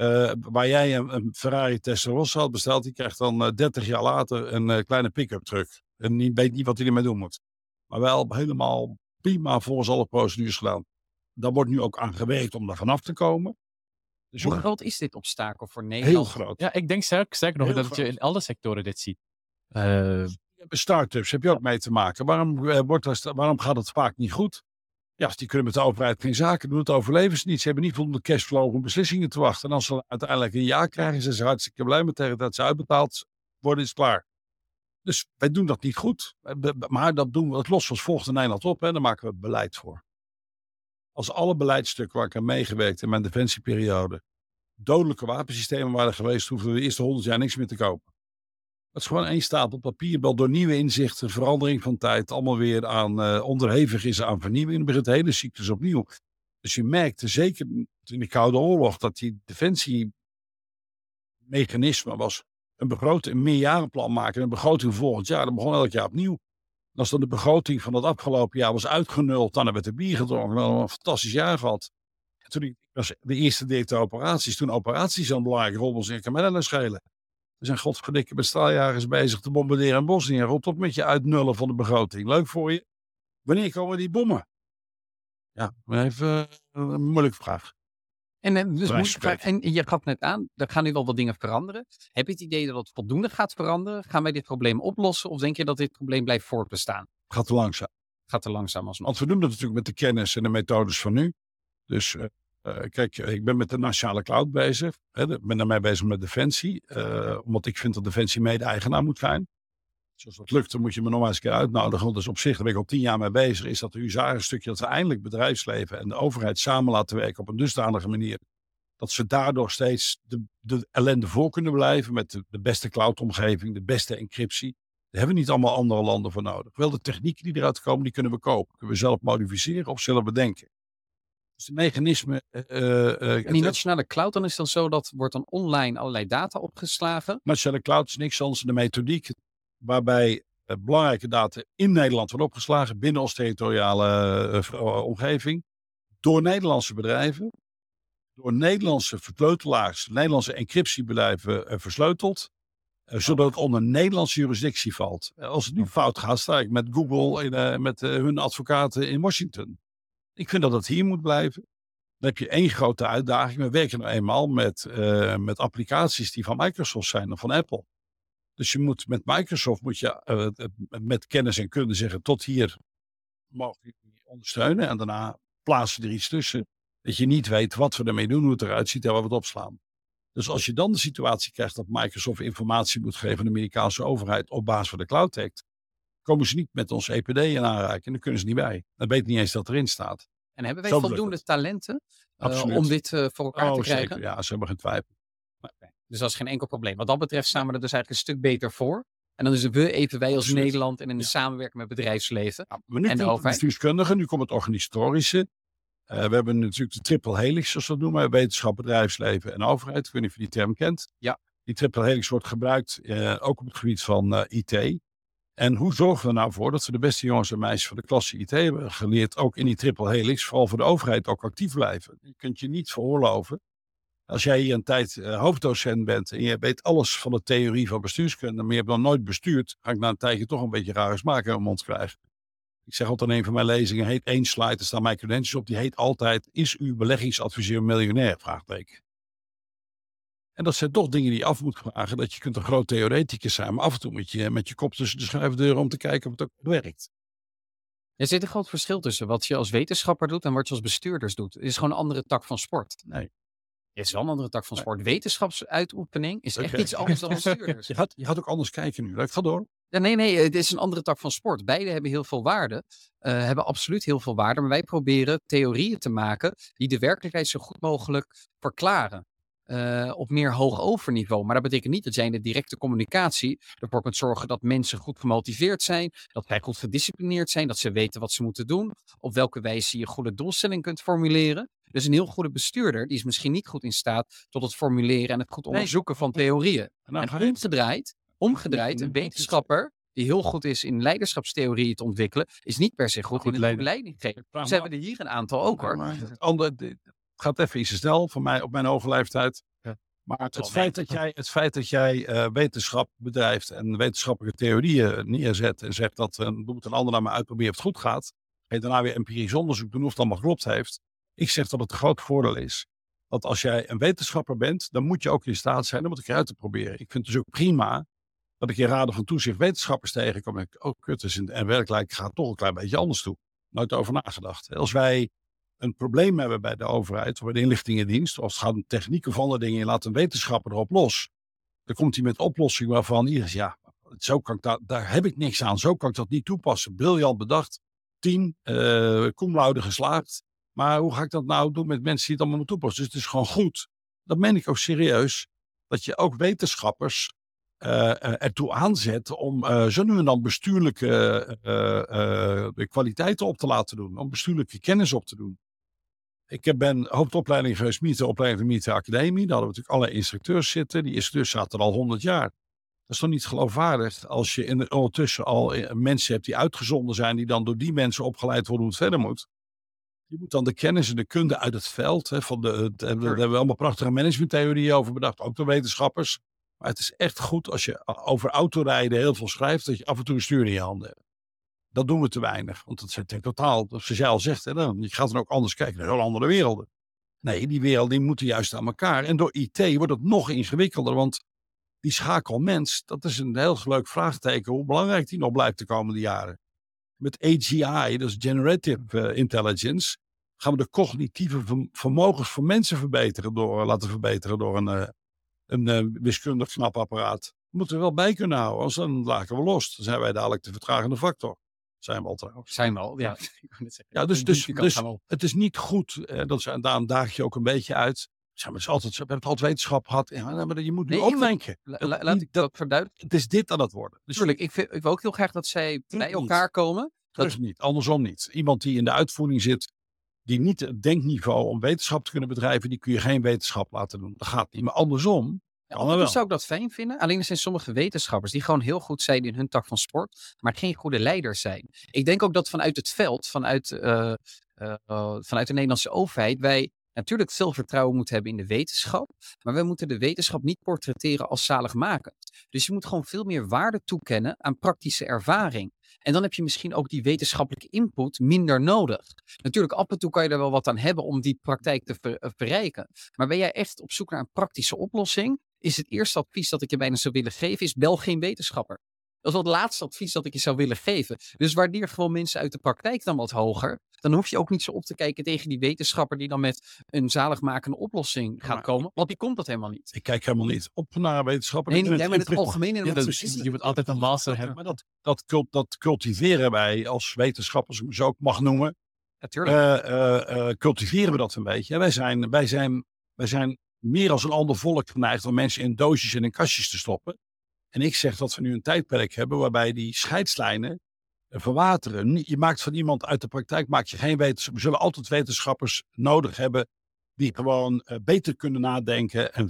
uh, waar jij een, een Ferrari Testarossa had besteld, die krijgt dan uh, eh, 30 jaar later een kleine pick-up truck. En die weet niet wat hij ermee doen moet. Maar wel helemaal prima volgens alle procedures gedaan. Daar wordt nu ook aan gewerkt om daar vanaf te komen. Dus Hoe groot is dit obstakel voor Nederland? Heel groot. Ja, ik denk sterk, nog dat je in alle sectoren dit ziet. Startups heb je ook mee te maken. Waarom, eh, wordt dat, waarom gaat het vaak niet goed? Ja, die kunnen met de overheid geen zaken doen. Het overleven ze niet. Ze hebben niet voldoende cashflow om beslissingen te wachten. En als ze uiteindelijk een ja krijgen, zijn ze hartstikke blij met tegen dat ze uitbetaald worden, is klaar. Dus wij doen dat niet goed. Maar dat doen we, het lossen we volgt Nederland op. En daar maken we beleid voor. Als alle beleidsstukken waar ik aan meegewerkt in mijn defensieperiode dodelijke wapensystemen waren geweest, hoeven we de eerste honderd jaar niks meer te kopen. Het is gewoon één stapel papier, wel door nieuwe inzichten, verandering van tijd, allemaal weer aan uh, onderhevig is aan vernieuwing. Dan begint de hele cyclus opnieuw. Dus je merkte zeker in de Koude Oorlog dat die defensiemechanisme was een begroting, een meerjarenplan maken, een begroting volgend jaar. Dat begon elk jaar opnieuw. Als dan de begroting van het afgelopen jaar was uitgenuld, dan hebben we de bier gedronken. We hebben een fantastisch jaar gehad. En toen ik was de eerste directeur operaties, toen operaties een belangrijke rol was, ik kan mij schelen. We zijn godverdikke straaljagers bezig te bombarderen in Bosnië. Rot op met je uitnullen van de begroting. Leuk voor je. Wanneer komen die bommen? Ja, even uh, een moeilijke vraag. En, en, dus moet, en je gaf net aan, er gaan nu wel wat dingen veranderen. Heb je het idee dat het voldoende gaat veranderen? Gaan wij dit probleem oplossen? Of denk je dat dit probleem blijft voortbestaan? Gaat te langzaam. Gaat te langzaam alsnog. Want we doen dat natuurlijk met de kennis en de methodes van nu. Dus uh, uh, kijk, ik ben met de nationale cloud bezig. Hè, ik ben daarmee bezig met Defensie. Uh, omdat ik vind dat Defensie mede-eigenaar moet zijn. Dus als dat lukt, dan moet je me nog eens een keer uitnodigen. Want dus op zich, daar ben ik al tien jaar mee bezig. Is dat de stukje dat we eindelijk bedrijfsleven en de overheid samen laten werken op een dusdanige manier. Dat ze daardoor steeds de, de ellende voor kunnen blijven. Met de, de beste cloudomgeving, de beste encryptie. Daar hebben we niet allemaal andere landen voor nodig. Wel de technieken die eruit komen, die kunnen we kopen. Kunnen we zelf modificeren of zelf bedenken. Dus de mechanismen. Uh, en die nationale cloud, dan is dan zo dat wordt dan online allerlei data opgeslagen. Nationale cloud is niks anders dan de methodiek waarbij belangrijke data in Nederland worden opgeslagen binnen ons territoriale omgeving door Nederlandse bedrijven, door Nederlandse verkleutelaars, Nederlandse encryptiebedrijven versleuteld, zodat het onder Nederlandse jurisdictie valt. Als het nu fout gaat, sta ik met Google en met hun advocaten in Washington. Ik vind dat het hier moet blijven. Dan heb je één grote uitdaging. We werken nou eenmaal met, uh, met applicaties die van Microsoft zijn of van Apple. Dus je moet met Microsoft moet je uh, met kennis en kunde zeggen: tot hier mogen we ondersteunen. En daarna plaatsen er iets tussen. Dat je niet weet wat we ermee doen, hoe het eruit ziet en waar we het opslaan. Dus als je dan de situatie krijgt dat Microsoft informatie moet geven aan de Amerikaanse overheid op basis van de Cloud komen ze niet met ons EPD in aanraking. En dan kunnen ze niet bij. Dan weet niet eens dat erin staat. En hebben wij voldoende talenten uh, om dit uh, voor elkaar oh, te krijgen? Zeker. Ja, ze hebben geen twijfel. Dus dat is geen enkel probleem. Wat dat betreft staan we er dus eigenlijk een stuk beter voor. En dan is het we even wij als Absoluut. Nederland en in de Ja. samenwerking met bedrijfsleven. Ja, maar nu En de komt het overheid? bestuurskundige, nu komt het organisatorische. Eh, we hebben natuurlijk de triple helix, zoals we dat noemen. Wetenschap, bedrijfsleven en overheid. Ik weet niet of je die term kent. Ja. Die triple helix wordt gebruikt eh, ook op het gebied van eh, IT. En hoe zorgen we er nou voor dat we de beste jongens en meisjes van de klasse IT hebben geleerd, ook in die triple helix, vooral voor de overheid, ook actief blijven. Je kunt je niet veroorloven. Als jij hier een tijd eh, hoofddocent bent en je weet alles van de theorie van bestuurskunde, maar je hebt nog nooit bestuurd, ga ik na een tijdje toch een beetje rare smaak in mijn mond krijgen. Ik zeg altijd in een van mijn lezingen, heet één slide, er staan mijn credentials op, die heet altijd, is uw beleggingsadviseur miljonair? Vraagteken. En dat zijn toch dingen die je af moet vragen, dat je kunt een groot theoreticus zijn, maar af en toe moet je met je kop tussen de schuifdeuren om te kijken of het ook werkt. Er zit een groot verschil tussen wat je als wetenschapper doet en wat je als bestuurders doet. Het is gewoon een andere tak van sport. Nee. Het is wel een andere tak van sport. Wetenschapsuitoefening is echt iets anders dan [laughs] bestuurders. Je gaat, je gaat ook anders kijken nu. Ik ga door. Ja, nee, nee, het is een andere tak van sport. Beide hebben heel veel waarde, eh, hebben absoluut heel veel waarde. Maar wij proberen theorieën te maken die de werkelijkheid zo goed mogelijk verklaren. Eh, op meer hoog overniveau. Maar dat betekent niet dat jij in de directe communicatie ervoor kunt zorgen dat mensen goed gemotiveerd zijn, dat zij goed gedisciplineerd zijn, dat ze weten wat ze moeten doen, op welke wijze je goede doelstelling kunt formuleren. Dus een heel goede bestuurder, die is misschien niet goed in staat tot het formuleren en het goed Nee. onderzoeken van theorieën. En nou omgedraaid, omgedraaid, een wetenschapper die heel goed is in leiderschapstheorieën te ontwikkelen, is niet per se goed, Goed in leiding geven. Ze hebben er hier een aantal ook hoor. Het, andere, gaat even iets snel voor mij op mijn hoge leeftijd. Ja. Maar het, feit dat jij, het feit dat jij eh, wetenschap bedrijft en wetenschappelijke theorieën neerzet en zegt dat een doet een ander naar me uitproberen of het goed gaat. En daarna weer empirisch onderzoek doen of het allemaal klopt heeft. Ik zeg dat het een groot voordeel is. Dat als jij een wetenschapper bent, dan moet je ook in staat zijn om het een keer uit te proberen. Ik vind het dus ook prima dat ik in raden van toezicht wetenschappers tegenkom. En ik, oh kut, dus in, en werkelijk gaat het toch een klein beetje anders toe. Nooit over nagedacht. Als wij een probleem hebben bij de overheid bij de inlichtingendienst, of het gaat om techniek of andere dingen, je laat een wetenschapper erop los. Dan komt hij met oplossingen waarvan iedereen zegt, ja, zo kan ik daar, daar heb ik niks aan, zo kan ik dat niet toepassen. Briljant bedacht, tien, uh, geslaagd. Maar hoe ga ik dat nou doen met mensen die het allemaal moeten toepassen? Dus het is gewoon goed, dat meen ik ook serieus, dat je ook wetenschappers uh, uh, ertoe aanzet om uh, zo nu en dan bestuurlijke kwaliteiten op te laten doen, om bestuurlijke kennis op te doen. Ik ben hoofdopleiding geweest, militaire van militaire academie. Daar hadden we natuurlijk alle instructeurs zitten. Die instructeurs zaten er al 100 jaar. Dat is toch niet geloofwaardig als je in de, ondertussen al mensen hebt die uitgezonden zijn, die dan door die mensen opgeleid worden hoe het verder moet. Je moet dan de kennis en de kunde uit het veld, hè, van de, de, daar hebben we allemaal prachtige managementtheorieën over bedacht, ook door wetenschappers. Maar het is echt goed als je over autorijden heel veel schrijft, dat je af en toe een stuur in je handen hebt. Dat doen we te weinig, want dat zit totaal, zoals jij al zegt, hè, je gaat dan ook anders kijken naar heel andere werelden. Nee, die werelden die moeten juist aan elkaar. En door IT wordt het nog ingewikkelder, want die schakelmens, dat is een heel leuk vraagteken hoe belangrijk die nog blijft de komende jaren. Met AGI, dus Generative uh, Intelligence, gaan we de cognitieve vermogens van mensen verbeteren door, laten verbeteren door een, uh, een wiskundig knap apparaat. We moeten er wel bij kunnen houden, anders dan laken we los. Dan zijn wij dadelijk de vertragende factor. Zijn we al trouwens. Zijn we al, ja. Ja, [laughs] dus, dus, dus het is niet goed. Eh, dat ze, daarom daag je ook een beetje uit. Zeg maar, altijd, we hebben het altijd wetenschap gehad. Ja, maar je moet nu nee, omdenken. La, la, laat ik dat verduidelijken. Het is dit aan het worden. Dus Tuurlijk, ik, vind, ik wil ook heel graag dat zij bij elkaar niet. komen. Dat is niet, andersom niet. Iemand die in de uitvoering zit, die niet het denkniveau om wetenschap te kunnen bedrijven, die kun je geen wetenschap laten doen. Dat gaat niet. Maar andersom, ja, wel. zou ik dat fijn vinden. Alleen er zijn sommige wetenschappers die gewoon heel goed zijn in hun tak van sport, maar geen goede leiders zijn. Ik denk ook dat vanuit het veld, vanuit, uh, uh, vanuit de Nederlandse overheid, wij natuurlijk veel vertrouwen moeten hebben in de wetenschap, maar we moeten de wetenschap niet portretteren als zaligmakend. Dus je moet gewoon veel meer waarde toekennen aan praktische ervaring. En dan heb je misschien ook die wetenschappelijke input minder nodig. Natuurlijk, af en toe kan je er wel wat aan hebben om die praktijk te ver, verrijken. Maar ben jij echt op zoek naar een praktische oplossing, is het eerste advies dat ik je bijna zou willen geven, is bel geen wetenschapper. Dat is wel het laatste advies dat ik je zou willen geven. Dus waardeer gewoon mensen uit de praktijk dan wat hoger. Dan hoef je ook niet zo op te kijken tegen die wetenschapper die dan met een zaligmakende oplossing gaat maar, komen. Want die komt dat helemaal niet. Ik kijk helemaal niet op naar wetenschappen. Nee, niet, jij bent het algemeen in ja, dat, Je moet altijd een master hebben. Maar dat, dat, cult, dat cultiveren wij als wetenschappers, hoe ze ook mag noemen. Natuurlijk. Uh, uh, uh, cultiveren we dat een beetje. Wij zijn, wij, zijn, wij zijn meer als een ander volk geneigd om mensen in doosjes en in kastjes te stoppen. En ik zeg dat we nu een tijdperk hebben waarbij die scheidslijnen eh, verwateren. Je maakt van iemand uit de praktijk maak je geen wetenschappers. We zullen altijd wetenschappers nodig hebben die gewoon eh, beter kunnen nadenken en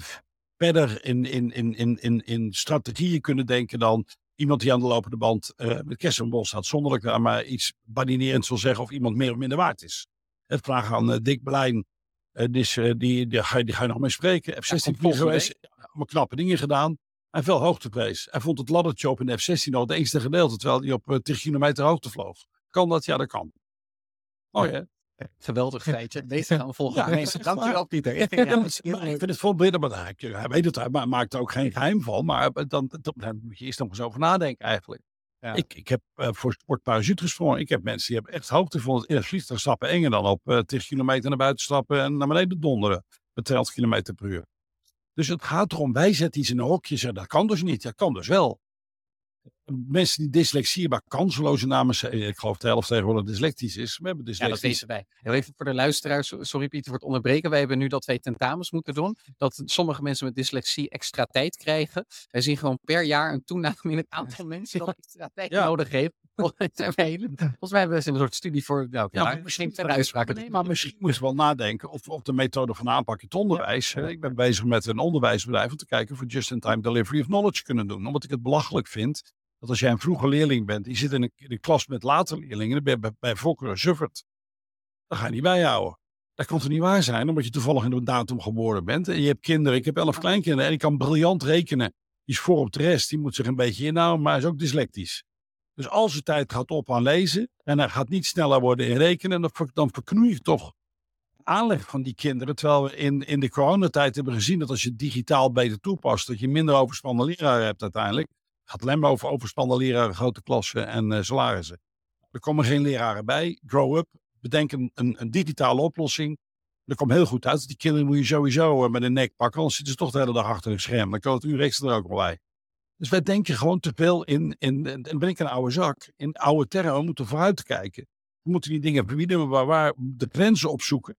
verder in, in, in, in, in, in strategieën kunnen denken dan iemand die aan de lopende band uh, met kersenbol staat. Zonder dat ik maar iets badinerends wil zeggen of iemand meer of minder waard is. Het vraag aan Dick Belijn, dus, die, die, die, ga je, die ga je nog mee spreken. F-16 ja, geweest, allemaal knappe dingen gedaan. Hij veel hoogteprees. Hij vond het laddertje op in de F-16 al het engste gedeelte, terwijl hij op 10 eh, kilometer hoogte vloog. Kan dat? Ja, dat kan. Oh ja. Geweldig feitje. Deze gaan we volgen. Ja, nee, dankjewel Pieter. [laughs] Ja, ik vind het vol maar hij weet het, hij maakt er ook geen geheim van. Maar dan, dan, dan moet je eerst nog eens over nadenken eigenlijk. Ja. Ik, ik heb uh, voor sportparachute gesprongen. Ik heb mensen die hebben echt hoogte vonden in het vliegtuig stappen enger dan op uh, 10 kilometer naar buiten stappen en naar beneden donderen. Met 200 kilometer per uur. Dus het gaat erom, wij zetten iets in een hokje en dat kan dus niet. Dat kan dus wel. Mensen die dyslexie maar kanseloze namen Ik geloof de helft tegenwoordig dyslectisch is. We hebben dyslexie. Ja, dat weten wij. Heel even voor de luisteraars. Sorry Pieter voor het onderbreken. Wij hebben nu dat wij tentamens moeten doen. Dat sommige mensen met dyslexie extra tijd krijgen. Wij zien gewoon per jaar een toename in het aantal mensen dat [laughs] extra tijd nodig heeft. [laughs] Volgens mij hebben we een soort studie voor. Nou, ja, misschien verder uitspraken. Nee, maar misschien moet je wel nadenken of, of de methode van aanpak in het onderwijs. Ik ben bezig met een onderwijsbedrijf om te kijken of we just-in-time delivery of knowledge kunnen doen. Omdat ik het belachelijk vind dat als jij een vroege leerling bent, je zit in een, in een klas met later leerlingen, dan ben je bij, bij Volker Zuffert. Dan ga je niet bijhouden. Dat kan toch niet waar zijn, omdat je toevallig in een datum geboren bent. En je hebt kinderen, ik heb elf kleinkinderen en ik kan briljant rekenen. Die is voor op de rest, die moet zich een beetje inhouden, maar hij is ook dyslectisch. Dus als de tijd gaat op aan lezen en hij gaat niet sneller worden in rekenen, dan, dan verknoei je toch aanleg van die kinderen. Terwijl we in, in de coronatijd hebben gezien dat als je digitaal beter toepast, dat je minder overspannen leraren hebt uiteindelijk. Het gaat alleen maar over overspannen leraren, grote klassen en uh, salarissen. Er komen geen leraren bij. Grow up. Bedenk een, een, digitale oplossing. Dat komt heel goed uit. Die kinderen moet je sowieso uh, met een nek pakken, anders zitten ze toch de hele dag achter een scherm. Dan kan het er ook wel bij. Dus wij denken gewoon te veel in, in, en ben ik een oude zak, in oude termen. We moeten vooruit kijken. We moeten die dingen verbieden, maar waar de grenzen opzoeken.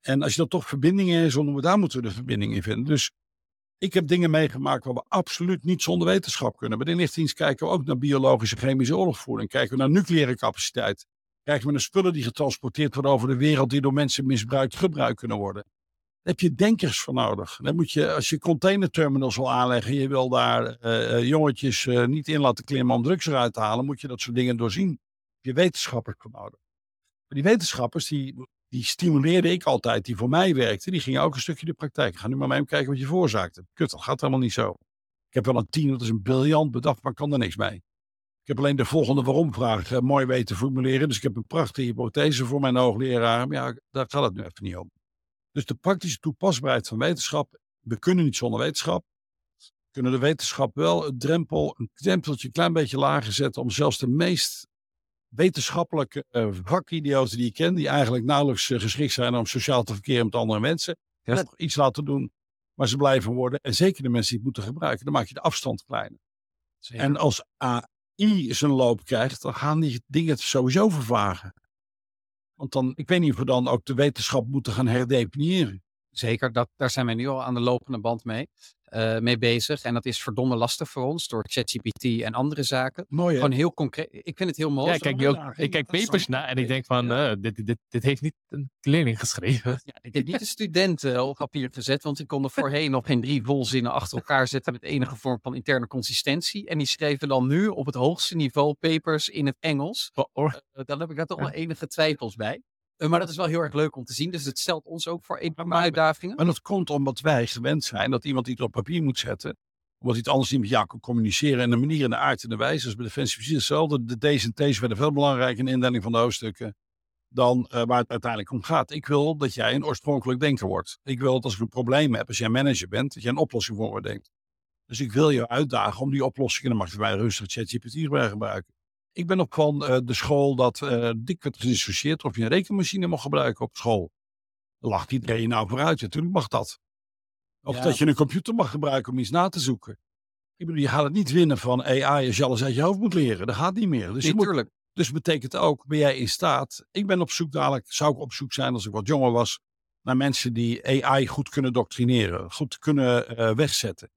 En als je dan toch verbindingen in zonder daar moeten we de verbinding in vinden. Dus ik heb dingen meegemaakt waar we absoluut niet zonder wetenschap kunnen. Bij de inlichtingendienst kijken we ook naar biologische chemische oorlogvoering. Kijken we naar nucleaire capaciteit. Kijken we naar spullen die getransporteerd worden over de wereld, die door mensen misbruikt, gebruikt kunnen worden. Heb je denkers voor nodig. Dan moet je, als je containerterminals wil aanleggen, je wil daar uh, jongetjes uh, niet in laten klimmen om drugs eruit te halen, moet je dat soort dingen doorzien. Heb je wetenschappers voor nodig. Maar die wetenschappers, die, die stimuleerde ik altijd, die voor mij werkten, die gingen ook een stukje de praktijk. Ga nu maar mee kijken wat je veroorzaakte. Kut, dat gaat helemaal niet zo. Ik heb wel een team, dat is een briljant bedacht, maar kan er niks mee. Ik heb alleen de volgende waarom-vraag mooi weten formuleren. Dus ik heb een prachtige hypothese voor mijn hoogleraar. Maar ja, daar gaat het nu even niet om. Dus de praktische toepasbaarheid van wetenschap. We kunnen niet zonder wetenschap. We kunnen de wetenschap wel een drempel, een drempeltje een klein beetje lager zetten. Om zelfs de meest wetenschappelijke uh, vakidioten die ik ken. Die eigenlijk nauwelijks uh, geschikt zijn om sociaal te verkeren met andere mensen. Ja. iets laten doen. Maar ze blijven worden. En zeker de mensen die het moeten gebruiken. Dan maak je de afstand kleiner. En als AI zijn loop krijgt. Dan gaan die dingen sowieso vervagen. Want dan, ik weet niet of we dan ook de wetenschap moeten gaan herdefiniëren. Zeker, dat, daar zijn wij nu al aan de lopende band mee. Uh, mee bezig. En dat is verdomme lastig voor ons door ChatGPT en andere zaken. Mooi, Gewoon heel concreet. Ik vind het heel mooi. Ja, ik kijk, ook, ik kijk papers na en ik denk van, uh, dit, dit, dit heeft niet een leerling geschreven. Ja, ik heb niet een student uh, op papier gezet, want ik kon er voorheen nog geen drie volzinnen achter elkaar zetten met enige vorm van interne consistentie. En die schreven dan nu op het hoogste niveau papers in het Engels. Oh, oh. dan heb ik daar toch wel enige twijfels bij. Eh, maar dat is wel heel erg leuk om te zien. Dus het stelt ons ook voor enorme uitdagingen. En dat komt omdat wij gewend zijn dat iemand iets op papier moet zetten. Omdat iets anders niet met jou kan communiceren. En de manier en de aard en de wijze. Dus bij Defensie precies hetzelfde. De D's en T's werden veel belangrijker in de indeling van de hoofdstukken. Dan uh, waar het uiteindelijk om gaat. Ik wil dat jij een oorspronkelijk denker wordt. Ik wil dat als ik een probleem heb, als jij manager bent, dat jij een oplossing voor me denkt. Dus ik wil je uitdagen om die oplossing, en dan mag je bij rustig ChatGPT gebruiken. Ik ben op van uh, de school dat uh, dik werd gedissocieerd of je een rekenmachine mag gebruiken op school. Dan lacht iedereen nou vooruit. Natuurlijk mag dat. Of dat je een computer mag gebruiken om iets na te zoeken. Ik bedoel, je gaat het niet winnen van AI als je alles uit je hoofd moet leren. Dat gaat niet meer. Dus, Natuurlijk. dus betekent ook, ben jij in staat. Ik ben op zoek dadelijk, zou ik op zoek zijn als ik wat jonger was, naar mensen die AI goed kunnen doctrineren, goed kunnen uh, wegzetten.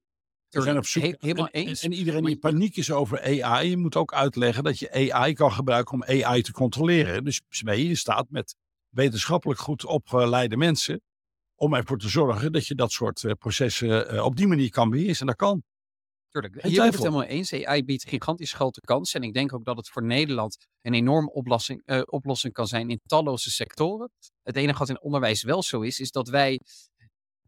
We zijn op zoek. He- helemaal en, eens. En iedereen die in paniek is over AI, je moet ook uitleggen dat je AI kan gebruiken om AI te controleren. Dus ben je in staat met wetenschappelijk goed opgeleide mensen om ervoor te zorgen dat je dat soort eh, processen eh, op die manier kan beheersen. En dat kan. Tuurlijk, hier ben ik het helemaal eens. AI biedt gigantisch grote kansen. En ik denk ook dat het voor Nederland een enorme oplossing, eh, oplossing kan zijn in talloze sectoren. Het enige wat in onderwijs wel zo is, is dat wij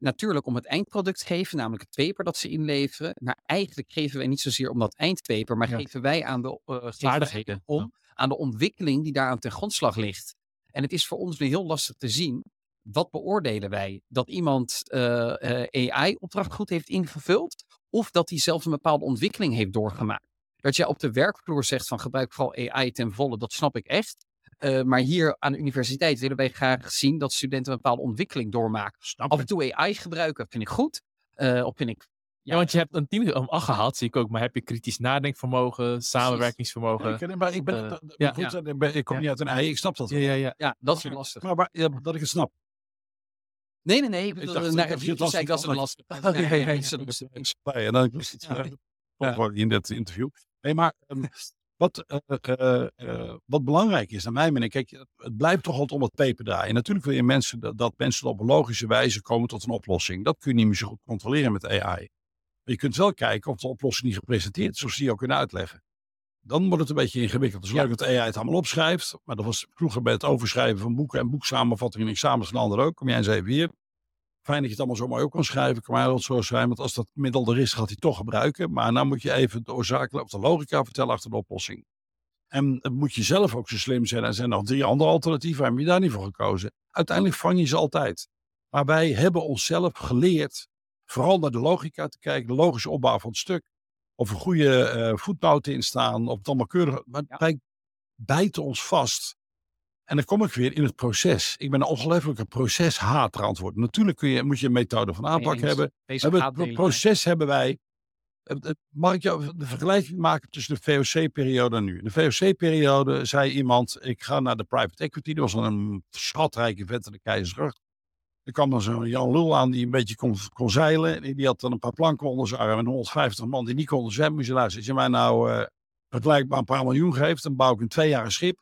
natuurlijk om het eindproduct geven, namelijk het paper dat ze inleveren. Maar eigenlijk geven wij niet zozeer om dat eindpaper, maar Ja. geven wij aan de Vaardigheden. om aan de ontwikkeling die daaraan ten grondslag ligt. En het is voor ons nu heel lastig te zien. Wat beoordelen wij? Dat iemand eh, eh, AI-opdracht goed heeft ingevuld? Of dat hij zelf een bepaalde ontwikkeling heeft doorgemaakt? Dat je op de werkvloer zegt van gebruik vooral AI ten volle, dat snap ik echt. Eh, maar hier aan de universiteit willen wij graag zien dat studenten een bepaalde ontwikkeling doormaken. Snap Af en toe AI gebruiken vind ik goed. Eh, of vind ik Ja, want je hebt een team om acht gehaald, zie ik ook. Maar heb je kritisch nadenkvermogen, samenwerkingsvermogen? ik, maar ik ben, eh, dat- ja. goed, ik ben- ik kom Ja. niet uit een ei, ik snap dat. Ja, ja, ja. Ja, dat is lastig. Maar, maar ja, dat ik het snap. Nee, nee, nee. Ik dacht- ik dacht toen dat zei ik dat is lastig lastig. lastig. En dan in dit interview. Nee, maar ehm, wat, eh, eh, eh, wat belangrijk is, naar mijn mening, kijk, het, blijft toch altijd om het peper draaien. Natuurlijk wil je mensen, dat, dat mensen op een logische wijze komen tot een oplossing. Dat kun je niet meer zo goed controleren met AI. Maar je kunt wel kijken of de oplossing die gepresenteerd is, zoals die je ook kunnen uitleggen. Dan wordt het een beetje ingewikkeld. Het is Ja. leuk dat AI het allemaal opschrijft, maar dat was vroeger bij het overschrijven van boeken en boeksamenvattingen in examens van anderen ook. Kom jij eens even hier. Fijn dat je het allemaal zo mooi ook kan schrijven. Kan mij wel zo zijn, want als dat middel er is, gaat hij toch gebruiken. Maar dan moet je even de oorzakelijke of de logica vertellen achter de oplossing. En dan moet je zelf ook zo slim zijn. Er zijn nog drie andere alternatieven. Heb je daar niet voor gekozen? Uiteindelijk vang je ze altijd. Maar wij hebben onszelf geleerd, vooral naar de logica te kijken, de logische opbouw van het stuk. Of een goede eh voetnoten in staan, of het allemaal keurig. Maar Ja. wij bijten ons vast. En dan kom ik weer in het proces. Ik ben een ongelooflijke proceshater antwoord. Natuurlijk kun je, moet je een methode van aanpak hebben. Het proces hebben wij. het- het- Mag ik jou de vergelijking maken tussen de VOC-periode en nu? In de VOC-periode zei iemand: Ik ga naar de private equity. Dat was een schatrijke vent in de Keizersgracht. Er kwam dan zo'n Jan Lul aan die een beetje kon, kon zeilen. Die die had dan een paar planken onder zijn arm en 150 man die niet konden zwemmen. Moest je luisteren, als je mij nou eh vergelijkbaar een paar miljoen geeft, dan bouw ik in twee jaar een schip.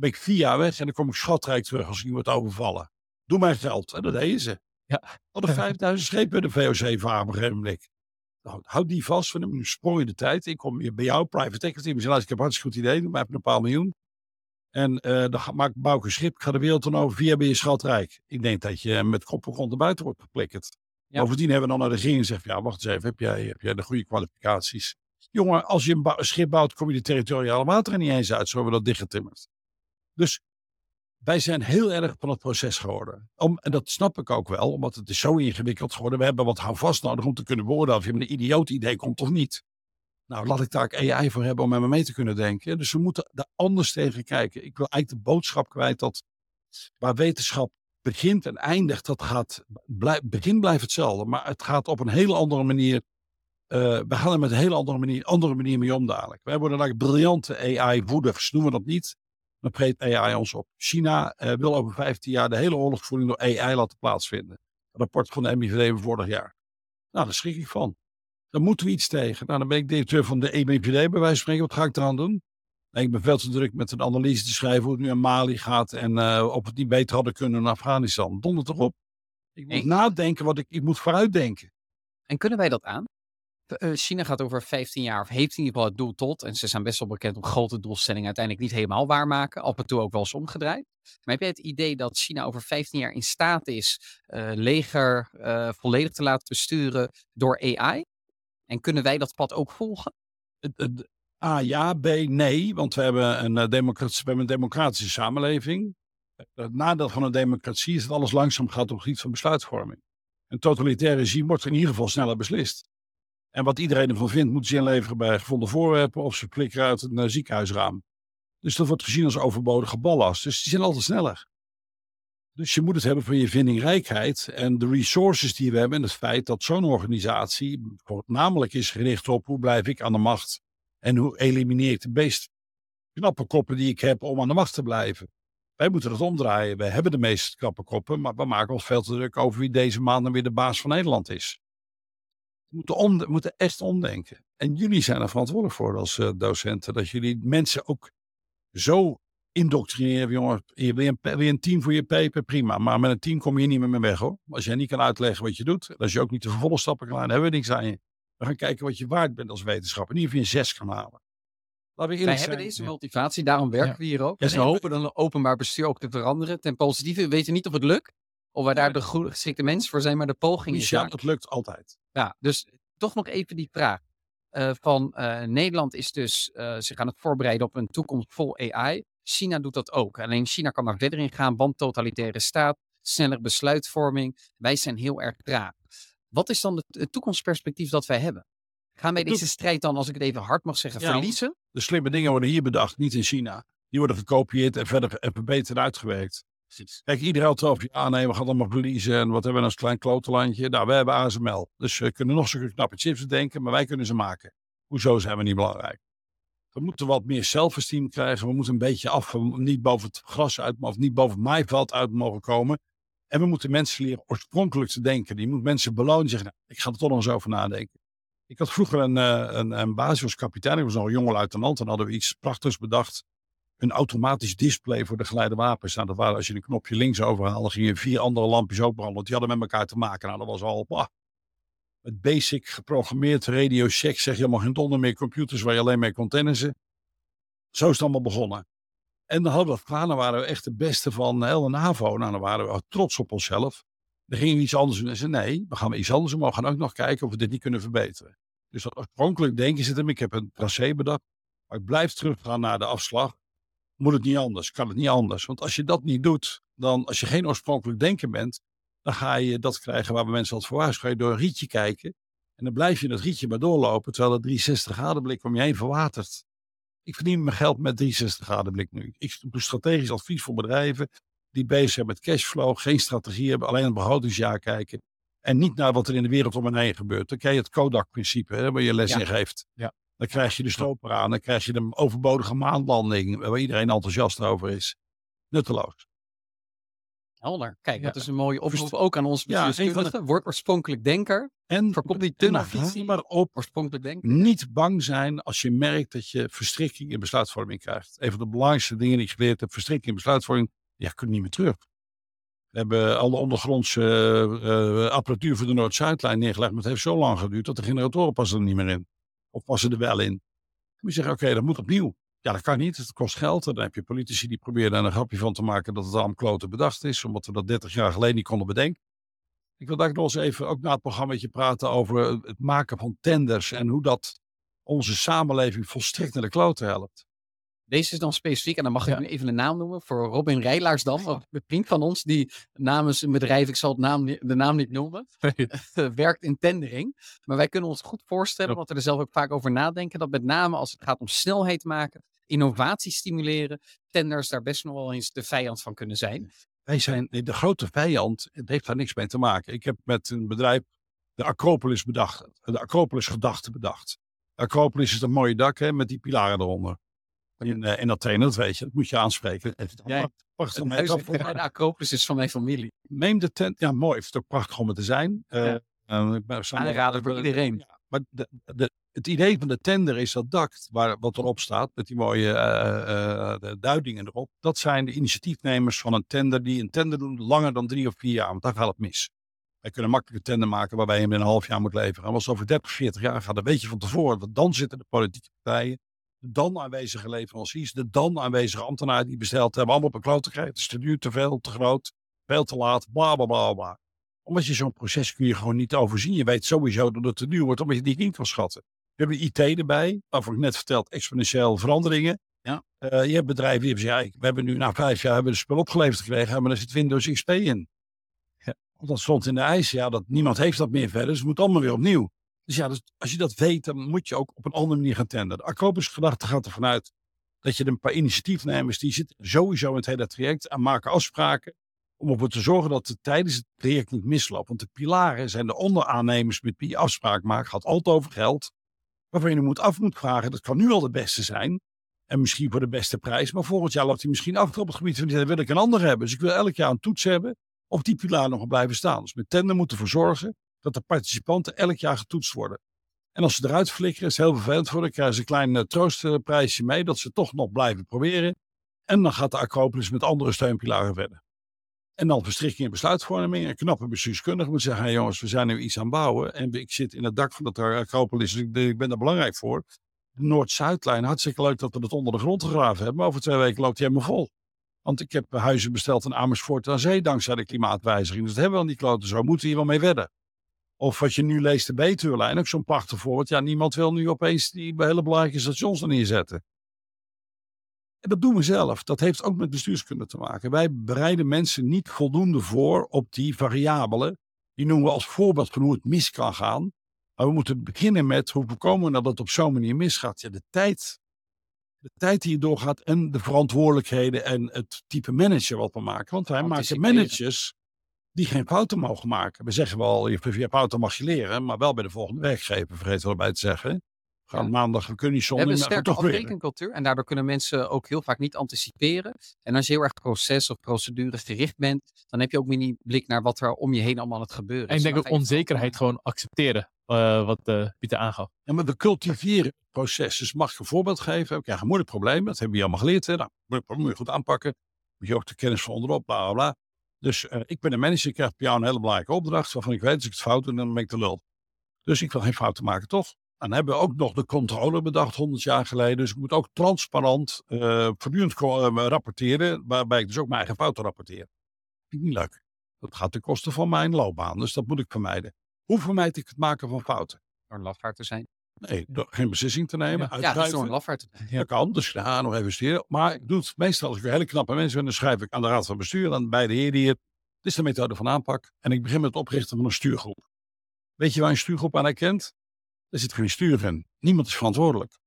Ben ik vier jaar weg en dan kom ik schatrijk terug als ik niet overvallen. Doe mij geld. En dat deden ze. Ja. Hadden [laughs] 5000 schepen de VOC varen op een gegeven moment. Nou, houd die vast, hebben nu sprong in de tijd. Ik kom bij jou, private equity. Maar ik heb een hartstikke goed idee, maar even een paar miljoen. En eh, dan ga, maak, bouw ik een schip, ik ga de wereld dan over, jaar ben je schatrijk. Ik denk dat je met kop en grond buiten wordt geplikkerd. Ja. Bovendien hebben we dan naar de regering gezegd, ja wacht eens even, heb jij, heb jij de goede kwalificaties? Jongen, als je een, een schip bouwt, kom je de territoriale wateren niet eens uit, zo hebben we dat dichtgetimmerd. Dus wij zijn heel erg van het proces geworden. Om, en dat snap ik ook wel, omdat het is zo ingewikkeld geworden. We hebben wat houvast nodig om te kunnen beoordelen of je met een idioot idee komt of niet. Nou, laat ik daar AI voor hebben om met me mee te kunnen denken. Dus we moeten daar anders tegen kijken. Ik wil eigenlijk de boodschap kwijt dat waar wetenschap begint en eindigt, dat gaat, begin blijft hetzelfde, maar het gaat op een hele andere manier. eh, we gaan er met een hele andere manier, andere manier mee om dadelijk. Wij worden eigenlijk briljante AI-voeders, noemen we dat niet. Dan preet AI ons op. China eh, wil over 15 jaar de hele oorlogsvoering door AI laten plaatsvinden. Een rapport van de MIVD van vorig jaar. Nou, daar schrik ik van. Daar moeten we iets tegen. Nou, dan ben ik directeur van de MIVD bij wijze van spreken. Wat ga ik eraan doen? Nee, ik ben veel te druk met een analyse te schrijven hoe het nu aan Mali gaat. En eh, of het niet beter hadden kunnen in Afghanistan. Donder toch op. Ik moet nadenken wat ik, ik moet vooruitdenken. En kunnen wij dat aan? Eh, China gaat over 15 jaar, of heeft in ieder geval het doel tot, en ze zijn best wel bekend om grote doelstellingen uiteindelijk niet helemaal waarmaken, af en toe ook wel eens omgedraaid. Maar heb jij het idee dat China over 15 jaar in staat is eh, leger eh, volledig te laten besturen door AI? En kunnen wij dat pad ook volgen? A ja, B nee, want we hebben een, we hebben een democratische samenleving. Het nadeel van een democratie is dat alles langzaam gaat op het gebied van besluitvorming. Een totalitair regime wordt in ieder geval sneller beslist. En wat iedereen ervan vindt, moet ze inleveren bij gevonden voorwerpen of ze flikkeren uit een eh, ziekenhuisraam. Dus dat wordt gezien als overbodige ballast. Dus die zijn altijd sneller. Dus je moet het hebben van je vindingrijkheid en de resources die we hebben. En het feit dat zo'n organisatie voornamelijk is gericht op hoe blijf ik aan de macht. En hoe elimineer ik de meest knappe koppen die ik heb om aan de macht te blijven. Wij moeten dat omdraaien. Wij hebben de meest knappe koppen, maar we maken ons veel te druk over wie deze maand dan weer de baas van Nederland is. We moeten, om, moeten echt omdenken. En jullie zijn er verantwoordelijk voor als uh, docenten. Dat jullie mensen ook zo indoctrineren. Jongen, je wil, een, wil je een team voor je paper? Prima. Maar met een team kom je niet meer mee weg hoor. Als jij niet kan uitleggen wat je doet. Als je ook niet de vervolgstappen kan dan hebben we niks aan je. We gaan kijken wat je waard bent als wetenschapper. Niet of je een zes kan halen. Wij hebben deze motivatie, daarom werken we hier ook. Ja, dus we hopen dan openbaar bestuur ook te veranderen. Ten positieve, we weten niet of het lukt. Of wij daar de geschikte mensen voor zijn, maar de poging is Ja, het lukt altijd. Ja, dus toch nog even die vraag. Uh, van uh, Nederland is dus uh, zich aan het voorbereiden op een toekomst vol AI. China doet dat ook. Alleen China kan daar verder in gaan, want totalitaire staat, sneller besluitvorming. Wij zijn heel erg traag. Wat is dan het toekomstperspectief dat wij hebben? Gaan wij deze strijd dan, als ik het even hard mag zeggen, verliezen? De slimme dingen worden hier bedacht, niet in China. Die worden gekopieerd en verder en verbeterd uitgewerkt. Kijk, iedereen had nee, we gaan allemaal verliezen. En wat hebben we als klein klotenlandje? Nou, we hebben ASML. Dus we kunnen nog zulke knappe chips denken, maar wij kunnen ze maken. Hoezo zijn we niet belangrijk? We moeten wat meer zelfesteem krijgen. We moeten een beetje af, niet boven het gras uit, of niet boven het maaiveld uit mogen komen. En we moeten mensen leren oorspronkelijk te denken. Die moet mensen belonen zeggen, nou, ik ga er toch nog eens over nadenken. Ik had vroeger een, uh, een, een basis als kapitein. Ik was nog een jonge luitenant. En hadden we iets prachtigs bedacht. Een automatisch display voor de geleide wapens. Nou, dat waren als je een knopje links overhaalde, gingen vier andere lampjes ook branden. Die hadden met elkaar te maken. Nou, dat was al bah, met basic geprogrammeerd radio check. Zeg je helemaal geen donder meer computers waar je alleen mee kon tennissen. Zo is het allemaal begonnen. En dan hadden we dat klaar. Dan waren we echt de beste van heel de NAVO. Nou, dan waren we trots op onszelf. Dan gingen we iets anders doen. En zeiden nee, we gaan iets anders doen. Maar we gaan ook nog kijken of we dit niet kunnen verbeteren. Dus oorspronkelijk denken ze hem. Ik heb een tracé bedacht. Maar ik blijf teruggaan naar de afslag. Moet het niet anders? Kan het niet anders? Want als je dat niet doet, dan als je geen oorspronkelijk denken bent, dan ga je dat krijgen waar we mensen altijd voor waarschuwen. Ga je door een rietje kijken. En dan blijf je dat rietje maar doorlopen, terwijl het 360 graden blik om je heen verwatert. Ik verdien mijn geld met 360 graden blik nu. Ik doe strategisch advies voor bedrijven die bezig zijn met cashflow, geen strategie hebben, alleen het begrotingsjaar kijken. En niet naar wat er in de wereld om hen heen gebeurt. Dan krijg je het Kodak-principe, waar je les in geeft. Ja. Dan krijg je de stroper aan, dan krijg je de overbodige maanlanding, waar iedereen enthousiast over is. Nutteloos. Helder. Kijk, dat is een mooie oproep ook aan ons bestuurskundige. Ja, Word oorspronkelijk denker. En voorkomt die tunnelvisie, maar op oorspronkelijk denken. Niet bang zijn als je merkt dat je verstrikking in besluitvorming krijgt. Een van de belangrijkste dingen die ik geleerd heb, verstrikking in besluitvorming, ja, kun je niet meer terug. We hebben alle ondergrondse uh, apparatuur voor de Noord-Zuidlijn neergelegd, maar het heeft zo lang geduurd dat de generatoren passen er niet meer in. Of passen er wel in. Moet je zeggen, oké, dat moet opnieuw. Ja, dat kan niet. Het kost geld. En dan heb je politici die proberen daar een grapje van te maken dat het allemaal kloten bedacht is, omdat we dat 30 jaar geleden niet konden bedenken. Ik wil daar nog eens even ook na het programma praten over het maken van tenders en hoe dat onze samenleving volstrekt naar de kloten helpt. Deze is dan specifiek, en dan mag ik nu even de naam noemen, voor Robin Rijlaarsdam, een vriend van ons, die namens een bedrijf, ik zal het naam, de naam niet noemen, [laughs] werkt in tendering. Maar wij kunnen ons goed voorstellen, want we er zelf ook vaak over nadenken, dat met name als het gaat om snelheid maken, innovatie stimuleren, tenders daar best nog wel eens de vijand van kunnen zijn. Wij zijn de grote vijand, het heeft daar niks mee te maken. Ik heb met een bedrijf de Acropolis bedacht, de Acropolis gedachte bedacht. Acropolis is een mooie dak hè, met die pilaren eronder. In, uh, in dat weet je, dat moet je aanspreken. Ja, prachtig om huis, de Acropolis is van mijn familie. Neem de tent, ja mooi, het is ook prachtig om het te zijn. Uh, ja. ik ben Aanraden voor iedereen. Ja, maar de, de, het idee van de tender is dat dak, waar, wat erop staat, met die mooie uh, duidingen erop. Dat zijn de initiatiefnemers van een tender die een tender doen langer dan drie of vier jaar, want dan gaat het mis. Wij kunnen makkelijk een tender maken waarbij je hem in een half jaar moet leveren. En als het over 30, 40 jaar gaat, dan weet je van tevoren, want dan zitten de politieke partijen, de dan aanwezige leveranciers, de dan aanwezige ambtenaren die besteld hebben, allemaal op een kloot te krijgen. Het is te duur, te veel, te groot, veel te laat, bla bla bla bla. Omdat je zo'n proces kun je gewoon niet overzien. Je weet sowieso dat het te duur wordt, omdat je die niet kan schatten. We hebben IT erbij, waarvoor ik net verteld, exponentieel veranderingen. Ja. Uh, je hebt bedrijven die hebben gezegd, we hebben nu na vijf jaar hebben we spul opgeleverd gekregen, maar er zit Windows XP in. Ja. Want dat stond in de eis, ja, dat niemand heeft dat meer verder, dus het moet allemaal weer opnieuw. Dus ja, dus als je dat weet, dan moet je ook op een andere manier gaan tenderen. De Acropus gedachte gaat ervan uit dat je een paar initiatiefnemers, die zitten sowieso in het hele traject en maken afspraken om ervoor te zorgen dat het tijdens het traject niet misloopt. Want de pilaren zijn de onderaannemers met wie je afspraak maakt, gaat altijd over geld waarvan je nu moet af moet vragen. Dat kan nu al de beste zijn. En misschien voor de beste prijs. Maar volgend jaar loopt hij misschien af op het gebied van die wil ik een ander hebben. Dus ik wil elk jaar een toets hebben of die pilaar nog blijven staan. Dus met tender moeten ervoor zorgen dat de participanten elk jaar getoetst worden. En als ze eruit flikkeren, is het heel vervelend voor. Dan krijgen ze een klein uh, troostprijsje mee, dat ze toch nog blijven proberen. En dan gaat de Acropolis met andere steunpilaren verder. En dan verstrikking en besluitvorming. En knappe bestuurskundige moet zeggen, jongens, we zijn nu iets aan het bouwen. En ik zit in het dak van dat Acropolis, dus ik, ben daar belangrijk voor. De Noord-Zuidlijn, hartstikke leuk dat we het onder de grond gegraven hebben. Maar over twee weken loopt hij helemaal vol. Want ik heb huizen besteld in Amersfoort aan zee dankzij de klimaatwijziging. Dus dat hebben we aan die kloten zo. Moeten hier wel mee wedden? Of wat je nu leest, de Betuurlijn, ook zo'n prachtig voorbeeld. Ja, niemand wil nu opeens die hele belangrijke stations er neerzetten. En dat doen we zelf. Dat heeft ook met bestuurskunde te maken. Wij bereiden mensen niet voldoende voor op die variabelen. Die noemen we als voorbeeld van hoe het mis kan gaan. Maar we moeten beginnen met hoe voorkomen we dat het op zo'n manier misgaat. Ja, de tijd. De tijd die je doorgaat en de verantwoordelijkheden en het type manager wat we maken. Want wij maken managers die geen fouten mogen maken. We zeggen wel, je, je fouten mag je leren, maar wel bij de volgende werkgever, vergeet wel bij te zeggen. Gaan maandag, we kunnen niet zonder. We hebben een sterke afrekencultuur en daardoor kunnen mensen ook heel vaak niet anticiperen. En als je heel erg proces- of procedure gericht bent, dan heb je ook meer die blik naar wat er om je heen allemaal aan het gebeuren is. En ik denk ook onzekerheid gewoon accepteren, uh, wat uh, Pieter aangaf. Ja, maar we cultiveren proces. Dus mag ik een voorbeeld geven? Ik krijg een moeilijk probleem, dat hebben we allemaal geleerd. Hè? Nou, moet je goed aanpakken. Moet je ook de kennis van onderop, bla bla bla. Dus uh, ik ben een manager, ik krijg bij jou een hele belangrijke opdracht, waarvan ik weet als ik het fout doe, dan ben ik de lul. Dus ik wil geen fouten maken, toch? Dan hebben we ook nog de controle bedacht 100 jaar geleden. Dus ik moet ook transparant uh, voortdurend uh, rapporteren, waarbij ik dus ook mijn eigen fouten rapporteer. Vind ik niet leuk. Dat gaat ten koste van mijn loopbaan, dus dat moet ik vermijden. Hoe vermijd ik het maken van fouten? Door een lafaard te zijn. Nee, door geen beslissing te nemen. Ja, ja dus door een lafaard. Ja. Dat kan, dus ga nog even. Maar ik doe het meestal als ik een hele knappe mensen ben, dan schrijf ik aan de raad van bestuur, aan beide heren hier. Dit is de methode van aanpak. En ik begin met het oprichten van een stuurgroep. Weet je waar een stuurgroep aan herkent? Er zit geen stuur in. Niemand is verantwoordelijk.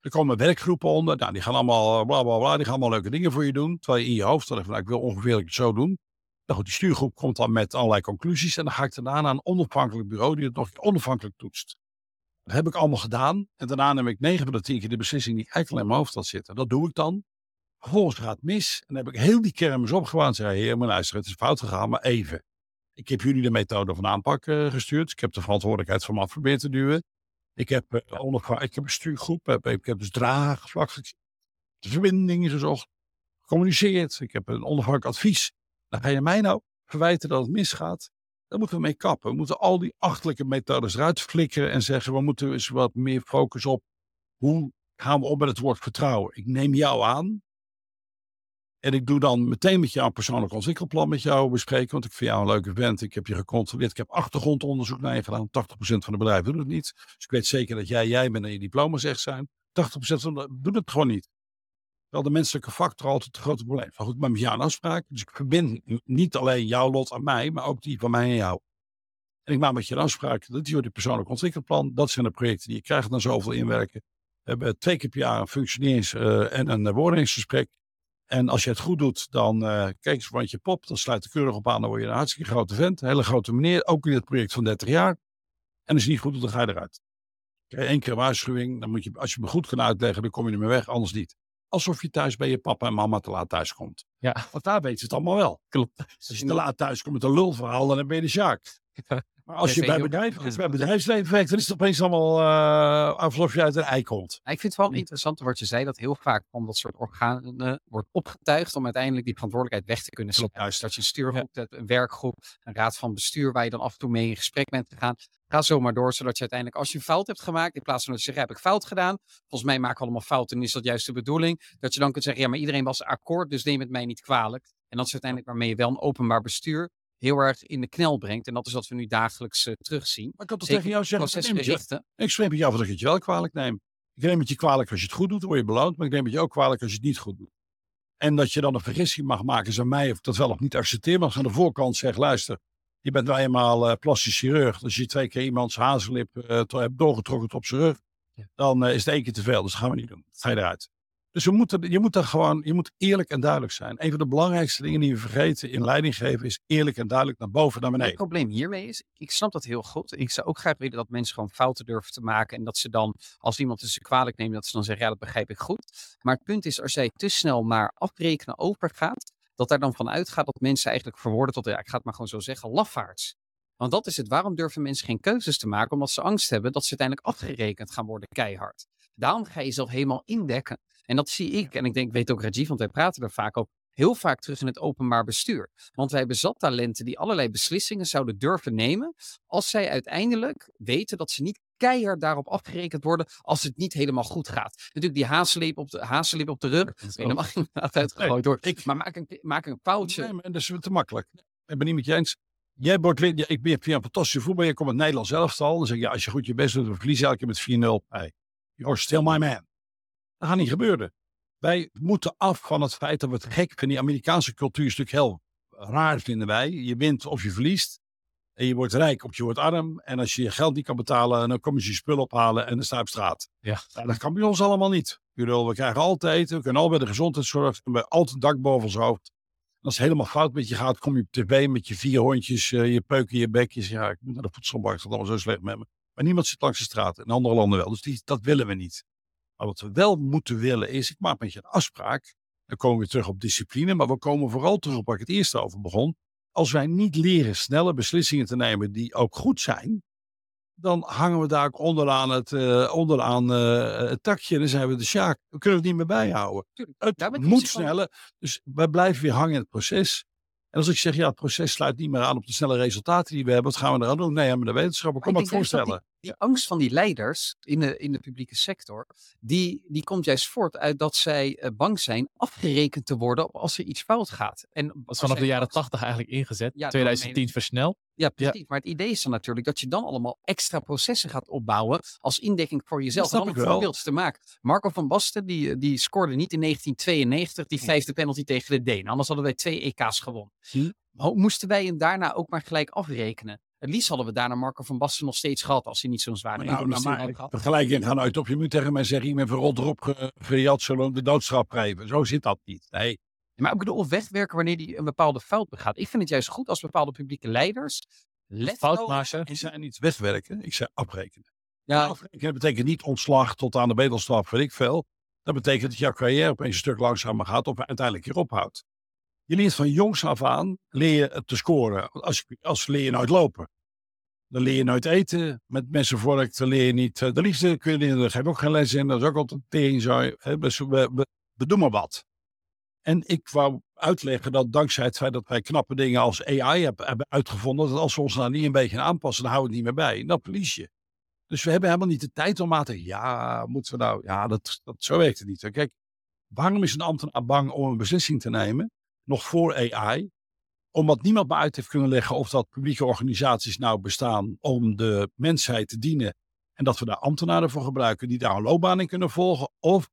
Er komen werkgroepen onder. Nou, die gaan allemaal bla bla bla. Die gaan allemaal leuke dingen voor je doen. Terwijl je in je hoofd zegt: nou, ik wil ongeveer het zo doen. Nou goed, die stuurgroep komt dan met allerlei conclusies. En dan ga ik daarna naar een onafhankelijk bureau die het nog onafhankelijk toetst. Dat heb ik allemaal gedaan. En daarna neem ik 9 van de 10 keer de beslissing die eigenlijk in mijn hoofd had zitten. Dat doe ik dan. Vervolgens gaat het mis. En dan heb ik heel die kermis opgewaand. En zei: Heer, maar luister, het is fout gegaan, maar even. Ik heb jullie de methode van aanpak uh, gestuurd. Ik heb de verantwoordelijkheid van me af te duwen. Ik heb, uh, ik heb een stuurgroep. Heb, ik heb dus dragen gevlakt. De verbindingen gezocht. Gecommuniceerd. Ik heb een onafhankelijk advies. Dan ga je mij nou verwijten dat het misgaat. Daar moeten we mee kappen. We moeten al die achterlijke methodes eruit flikkeren en zeggen: we moeten eens wat meer focus op hoe gaan we op met het woord vertrouwen. Ik neem jou aan. En ik doe dan meteen met jou een persoonlijk ontwikkelplan met jou bespreken. Want ik vind jou een leuke vent. Ik heb je gecontroleerd. Ik heb achtergrondonderzoek naar je gedaan. 80% van de bedrijven doet het niet. Dus ik weet zeker dat jij jij bent en je diploma's echt zijn. 80% van de doet het gewoon niet. Wel de menselijke factor altijd het grote probleem. Maar goed, ben met jou een afspraak. Dus ik verbind niet alleen jouw lot aan mij, maar ook die van mij en jou. En ik maak met je een afspraak. Dat is je persoonlijk ontwikkelplan. Dat zijn de projecten die je krijgt dan zoveel inwerken. We hebben twee keer per jaar een functionerings- uh, en een beoordelingsgesprek. En als je het goed doet, dan uh, kijk eens want je pop. Dan sluit er keurig op aan. Dan word je een hartstikke grote vent. Een hele grote meneer. Ook in het project van 30 jaar. En als je niet goed doet, dan ga je eruit. Één keer een waarschuwing. Dan moet je, als je me goed kan uitleggen, dan kom je er mee weg. Anders niet alsof je thuis bij je papa en mama te laat thuis komt. Ja. Want daar weten ze het allemaal wel. Klopt. Als je te laat thuis komt met een lulverhaal, dan ben je de Sjaak. Maar als je bij, bedrijf, als bij bedrijfsleven werkt, dan is het opeens allemaal uh, alsof je uit een ei komt. Ik vind het wel interessant wat je zei, dat heel vaak van dat soort organen wordt opgetuigd om uiteindelijk die verantwoordelijkheid weg te kunnen zetten. Dus dat je een stuurgroep hebt, een werkgroep, een raad van bestuur waar je dan af en toe mee in gesprek bent gegaan. Ga zo maar door, zodat je uiteindelijk, als je een fout hebt gemaakt, in plaats van dat je zegt, heb ik fout gedaan. Volgens mij maken we allemaal fouten en is dat juist de bedoeling. Dat je dan kunt zeggen, ja, maar iedereen was akkoord, dus neem het mij niet kwalijk. En dat is uiteindelijk waarmee je wel een openbaar bestuur heel erg in de knel brengt. En dat is wat we nu dagelijks uh, terugzien. Maar ik kan toch tegen jou zeggen, procesgerichte. Ik spreek met jou dat ik het je wel kwalijk neem. Ik neem het je kwalijk als je het goed doet, dan word je beloond. Maar ik neem het je ook kwalijk als je het niet goed doet. En dat je dan een vergissing mag maken aan mij, of ik dat wel of niet accepteer. Maar als aan de voorkant zegt, luister, je bent wel eenmaal uh, plastisch chirurg. Als je twee keer iemands hazellip uh, hebt doorgetrokken op zijn rug, ja. dan is het één keer te veel. Dus dat gaan we niet doen. Dat ga je eruit. Dus we moeten, je moet daar gewoon, je moet eerlijk en duidelijk zijn. Een van de belangrijkste dingen die we vergeten in leiding geven is eerlijk en duidelijk naar boven naar beneden. Het probleem hiermee is, ik snap dat heel goed. Ik zou ook graag willen dat mensen gewoon fouten durven te maken. En dat ze dan, als iemand ze kwalijk neemt, dat ze dan zeggen, ja dat begrijp ik goed. Maar het punt is, als jij te snel naar afrekenen overgaat, dat daar dan van uitgaat dat mensen eigenlijk verwoorden tot, ja ik ga het maar gewoon zo zeggen, lafaards. Want dat is het. Waarom durven mensen geen keuzes te maken? Omdat ze angst hebben dat ze uiteindelijk afgerekend gaan worden keihard. Daarom ga je jezelf helemaal indekken. En dat zie ik, en ik denk, weet ook Rajiv, want wij praten er vaak over, heel vaak terug in het openbaar bestuur. Want wij hebben zat talenten die allerlei beslissingen zouden durven nemen, als zij uiteindelijk weten dat ze niet keihard daarop afgerekend worden als het niet helemaal goed gaat. Natuurlijk die hazenlip op de, hazenlip op de rug, en dan mag je inderdaad uitgegooid door. Maar maak een, maak een foutje. Nee, maar dat is te makkelijk. Ik ben niet met je eens. Jij wordt ja, ik ben via een fantastische voetbal. Je komt uit Nederland zelf al. Dan zeg je, ja, als je goed je best doet, dan verlies je elke keer met 4-0. Hey, you're still my man. Dat gaat niet gebeuren. Wij moeten af van het feit dat we het gek vinden. Die Amerikaanse cultuur is natuurlijk heel raar, vinden wij. Je wint of je verliest. En je wordt rijk of je wordt arm. En als je je geld niet kan betalen, dan kom je je spul ophalen en dan sta je op straat. Ja. Nou, dat kan bij ons allemaal niet. We krijgen altijd eten, we kunnen al bij de gezondheidszorg, we hebben altijd een dak boven ons hoofd. En als het helemaal fout met je gaat, kom je op tv met je vier hondjes, eh, je peuken, je bekjes. Ja, ik moet naar de voedselbank, gaat allemaal zo slecht met me. Maar niemand zit langs de straat, in andere landen wel. Dus die, dat willen we niet. Maar wat we wel moeten willen is, ik maak met je een afspraak. Dan komen we terug op discipline, maar we komen vooral terug op waar ik het eerst over begon. Als wij niet leren snelle beslissingen te nemen die ook goed zijn, dan hangen we daar ook onderaan het, eh, onderaan, eh, het takje. Dan zijn we de sjaak. We kunnen het niet meer bijhouden. Het moet sneller. Dus wij blijven weer hangen in het proces. En als ik zeg, ja, het proces sluit niet meer aan op de snelle resultaten die we hebben. Wat gaan we eraan doen? Nee, maar de wetenschapper, Maar kom ik maar voorstellen. Die, angst van die leiders in de, in de publieke sector, die, die komt juist voort uit dat zij eh, bang zijn afgerekend te worden op als er iets fout gaat. En Dat is vanaf de jaren dat- 80 eigenlijk ingezet. Ja, dat 2010 versneld. Ja, precies. Maar het idee is dan natuurlijk dat je dan allemaal extra processen gaat opbouwen als indekking voor jezelf. ik een wel. voorbeeld te maken. Marco van Basten, die, die scoorde niet in 1992 die vijfde penalty tegen de Denen. Anders hadden wij twee EK's gewonnen. Hm. Moesten wij hem daarna ook maar gelijk afrekenen? Het liefst hadden we daarna Marco van Basten nog steeds gehad als hij niet zo'n zware nou, nou, had maar gehad. vergelijking gaan uit op. Je moet tegen mij zeggen, ik ben verrot erop ge- gejat, zullen de doodstraf geven. Zo zit dat niet. Nee, Maar ik bedoel, of wegwerken wanneer hij een bepaalde fout begaat. Ik vind het juist goed als bepaalde publieke leiders let Fout nou- maken. ik zei niet wegwerken, ik zei afrekenen. Ja, Afrekenen betekent niet ontslag tot aan de bedelstraf, weet ik veel. Dat betekent dat jouw carrière opeens een stuk langzamer gaat of uiteindelijk hier ophoudt. Je leert van jongs af aan leer je te scoren. Als, als leer je nooit lopen. Dan leer je nooit eten met messenvork. Dan leer je niet eh, de liefde. Kun je leren, daar geef ik ook geen les in. Dat is ook altijd tering. Dus we, we, maar wat. En ik wou uitleggen dat dankzij het feit dat wij knappe dingen als AI hebben, uitgevonden, dat als we ons daar niet een beetje aan aanpassen, dan houden we het niet meer bij. Dan verlies je. Dus we hebben helemaal niet de tijd om aan te ja, moeten we nou, ja, dat, dat, zo werkt het niet. Kijk, waarom is een ambtenaar bang om een beslissing te nemen, nog voor AI? Omdat niemand me uit heeft kunnen leggen of dat publieke organisaties nou bestaan om de mensheid te dienen. En dat we daar ambtenaren voor gebruiken die daar een loopbaan in kunnen volgen. Of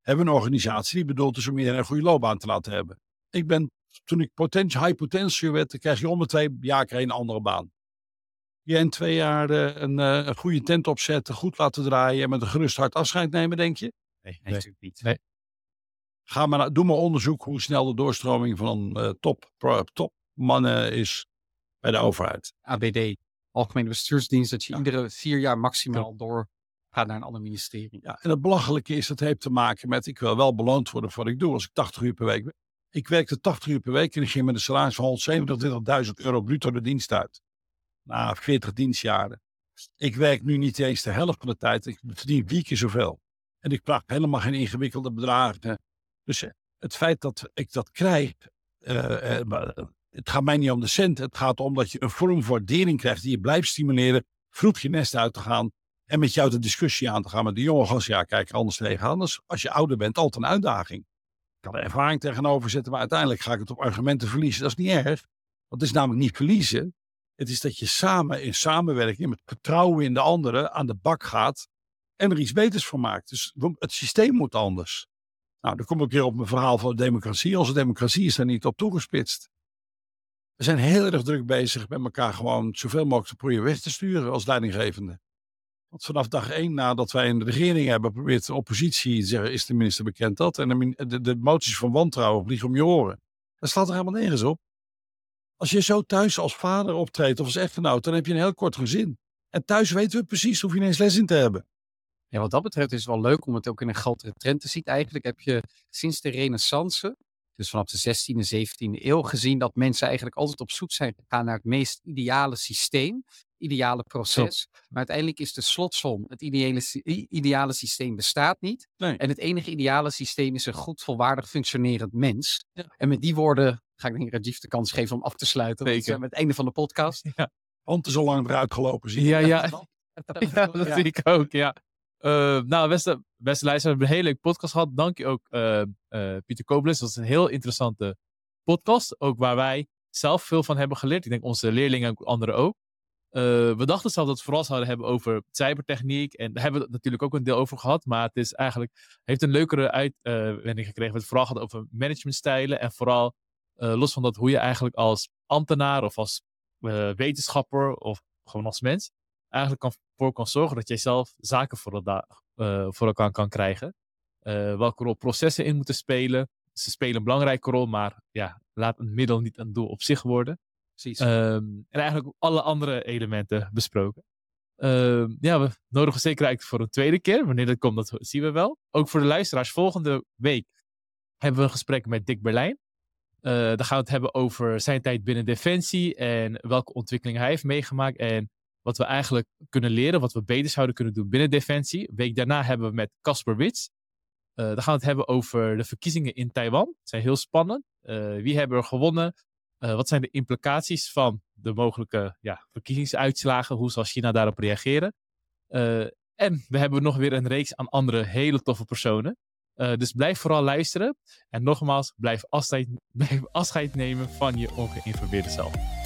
hebben we een organisatie die bedoeld is om iedereen een goede loopbaan te laten hebben. Ik ben, toen ik potentie, high potential werd, dan krijg je om de twee jaar krijg je een andere baan. Je in twee jaar eh, een, eh, een goede tent opzetten, goed laten draaien en met een gerust hart afscheid nemen, denk je? nee, Nee. natuurlijk niet. Nee. Ga maar, naar- doe maar onderzoek hoe snel de doorstroming van eh top, topmannen is bij de overheid. ABD, Algemene Bestuursdienst, dat je Ja. iedere vier jaar maximaal door gaat naar een ander ministerie. Ja, en het belachelijke is, dat heeft te maken met, ik wil wel beloond worden voor wat ik doe als ik 80 uur per week ben. Ik werkte 80 uur per week en ik ging met een salaris van 127.000 euro bruto de dienst uit. Na 40 dienstjaren. Ik werk nu niet eens de helft van de tijd. Ik verdien vier keer zoveel. En ik vraag helemaal geen ingewikkelde bedragen. Dus eh, het feit dat ik dat krijg, eh, eh, het gaat mij niet om de cent. Het gaat om dat je een vorm van waardering krijgt die je blijft stimuleren, vroeg je nest uit te gaan en met jou de discussie aan te gaan met de jonge gast. Ja, kijk er anders tegen. Anders, als je ouder bent, altijd een uitdaging. Ik kan er ervaring tegenover zetten, maar uiteindelijk ga ik het op argumenten verliezen. Dat is niet erg. Want het is namelijk niet verliezen. Het is dat je samen in samenwerking met vertrouwen in de anderen aan de bak gaat en er iets beters van maakt. Dus het systeem moet anders. Nou, dan kom ik weer op mijn verhaal van de democratie. Onze democratie is daar niet op toegespitst. We zijn heel erg druk bezig met elkaar gewoon zoveel mogelijk te proberen weg te sturen als leidinggevende. Want vanaf dag één nadat wij een regering hebben, probeert de oppositie te zeggen, is de minister bekend dat? En de, de, moties van wantrouwen vliegen om je oren. Dat slaat er helemaal nergens op. Als je zo thuis als vader optreedt of als echtgenoot, dan heb je een heel kort gezin. En thuis weten we precies, hoef je ineens les in te hebben. Ja, wat dat betreft is het wel leuk om het ook in een grotere trend te zien. Eigenlijk heb je sinds de renaissance dus vanaf de 16e, 17e eeuw, gezien dat mensen eigenlijk altijd op zoek zijn gegaan naar het meest ideale systeem, ideale proces. Maar uiteindelijk is de slotsom, het ideale, ideale systeem bestaat niet. Nee. En het enige ideale systeem is een goed, volwaardig functionerend mens. Ja. En met die woorden ga ik denk Rajiv de kans geven om af te sluiten. Zeker. zijn met het einde van de podcast. Want is al lang eruit gelopen. Zie je. Ja, ja. [laughs] [laughs] Ja, dat zie ik ook, ja. Eh, nou, beste, beste we hebben een hele leuke podcast gehad. Dank je ook, eh, eh, Pieter Koblenz. Dat is een heel interessante podcast. Ook waar wij zelf veel van hebben geleerd. Ik denk onze leerlingen en anderen ook. We dachten zelf dat we vooral zouden hebben over cybertechniek. En daar hebben we natuurlijk ook een deel over gehad. Maar het is eigenlijk, heeft een leukere uitwending gekregen. We hebben het vooral gehad over managementstijlen. En vooral los van dat hoe je eigenlijk als ambtenaar of als wetenschapper of gewoon als mens eigenlijk kan, voor kan zorgen dat jij zelf zaken voor, elkaar, eh, voor elkaar kan krijgen. Eh, welke rol processen in moeten spelen. Ze spelen een belangrijke rol, maar ja, laat een middel niet een doel op zich worden. Precies. Ehm, en eigenlijk alle andere elementen besproken. Ehm, ja, we nodigen zeker uit voor een tweede keer. Wanneer dat komt, dat zien we wel. Ook voor de luisteraars, volgende week hebben we een gesprek met Dick Berlijn. Eh dan gaan we het hebben over zijn tijd binnen Defensie en welke ontwikkelingen hij heeft meegemaakt en wat we eigenlijk kunnen leren, wat we beter zouden kunnen doen binnen Defensie. Week daarna hebben we met Casper Wits. Eh, dan gaan we het hebben over de verkiezingen in Taiwan. Die zijn heel spannend. Eh, wie hebben er gewonnen? Eh, wat zijn de implicaties van de mogelijke ja, verkiezingsuitslagen? Hoe zal China daarop reageren? En we hebben nog weer een reeks aan andere hele toffe personen. Dus blijf vooral luisteren. En nogmaals, blijf afscheid, [laughs] blijf afscheid nemen van je ongeïnformeerde zelf.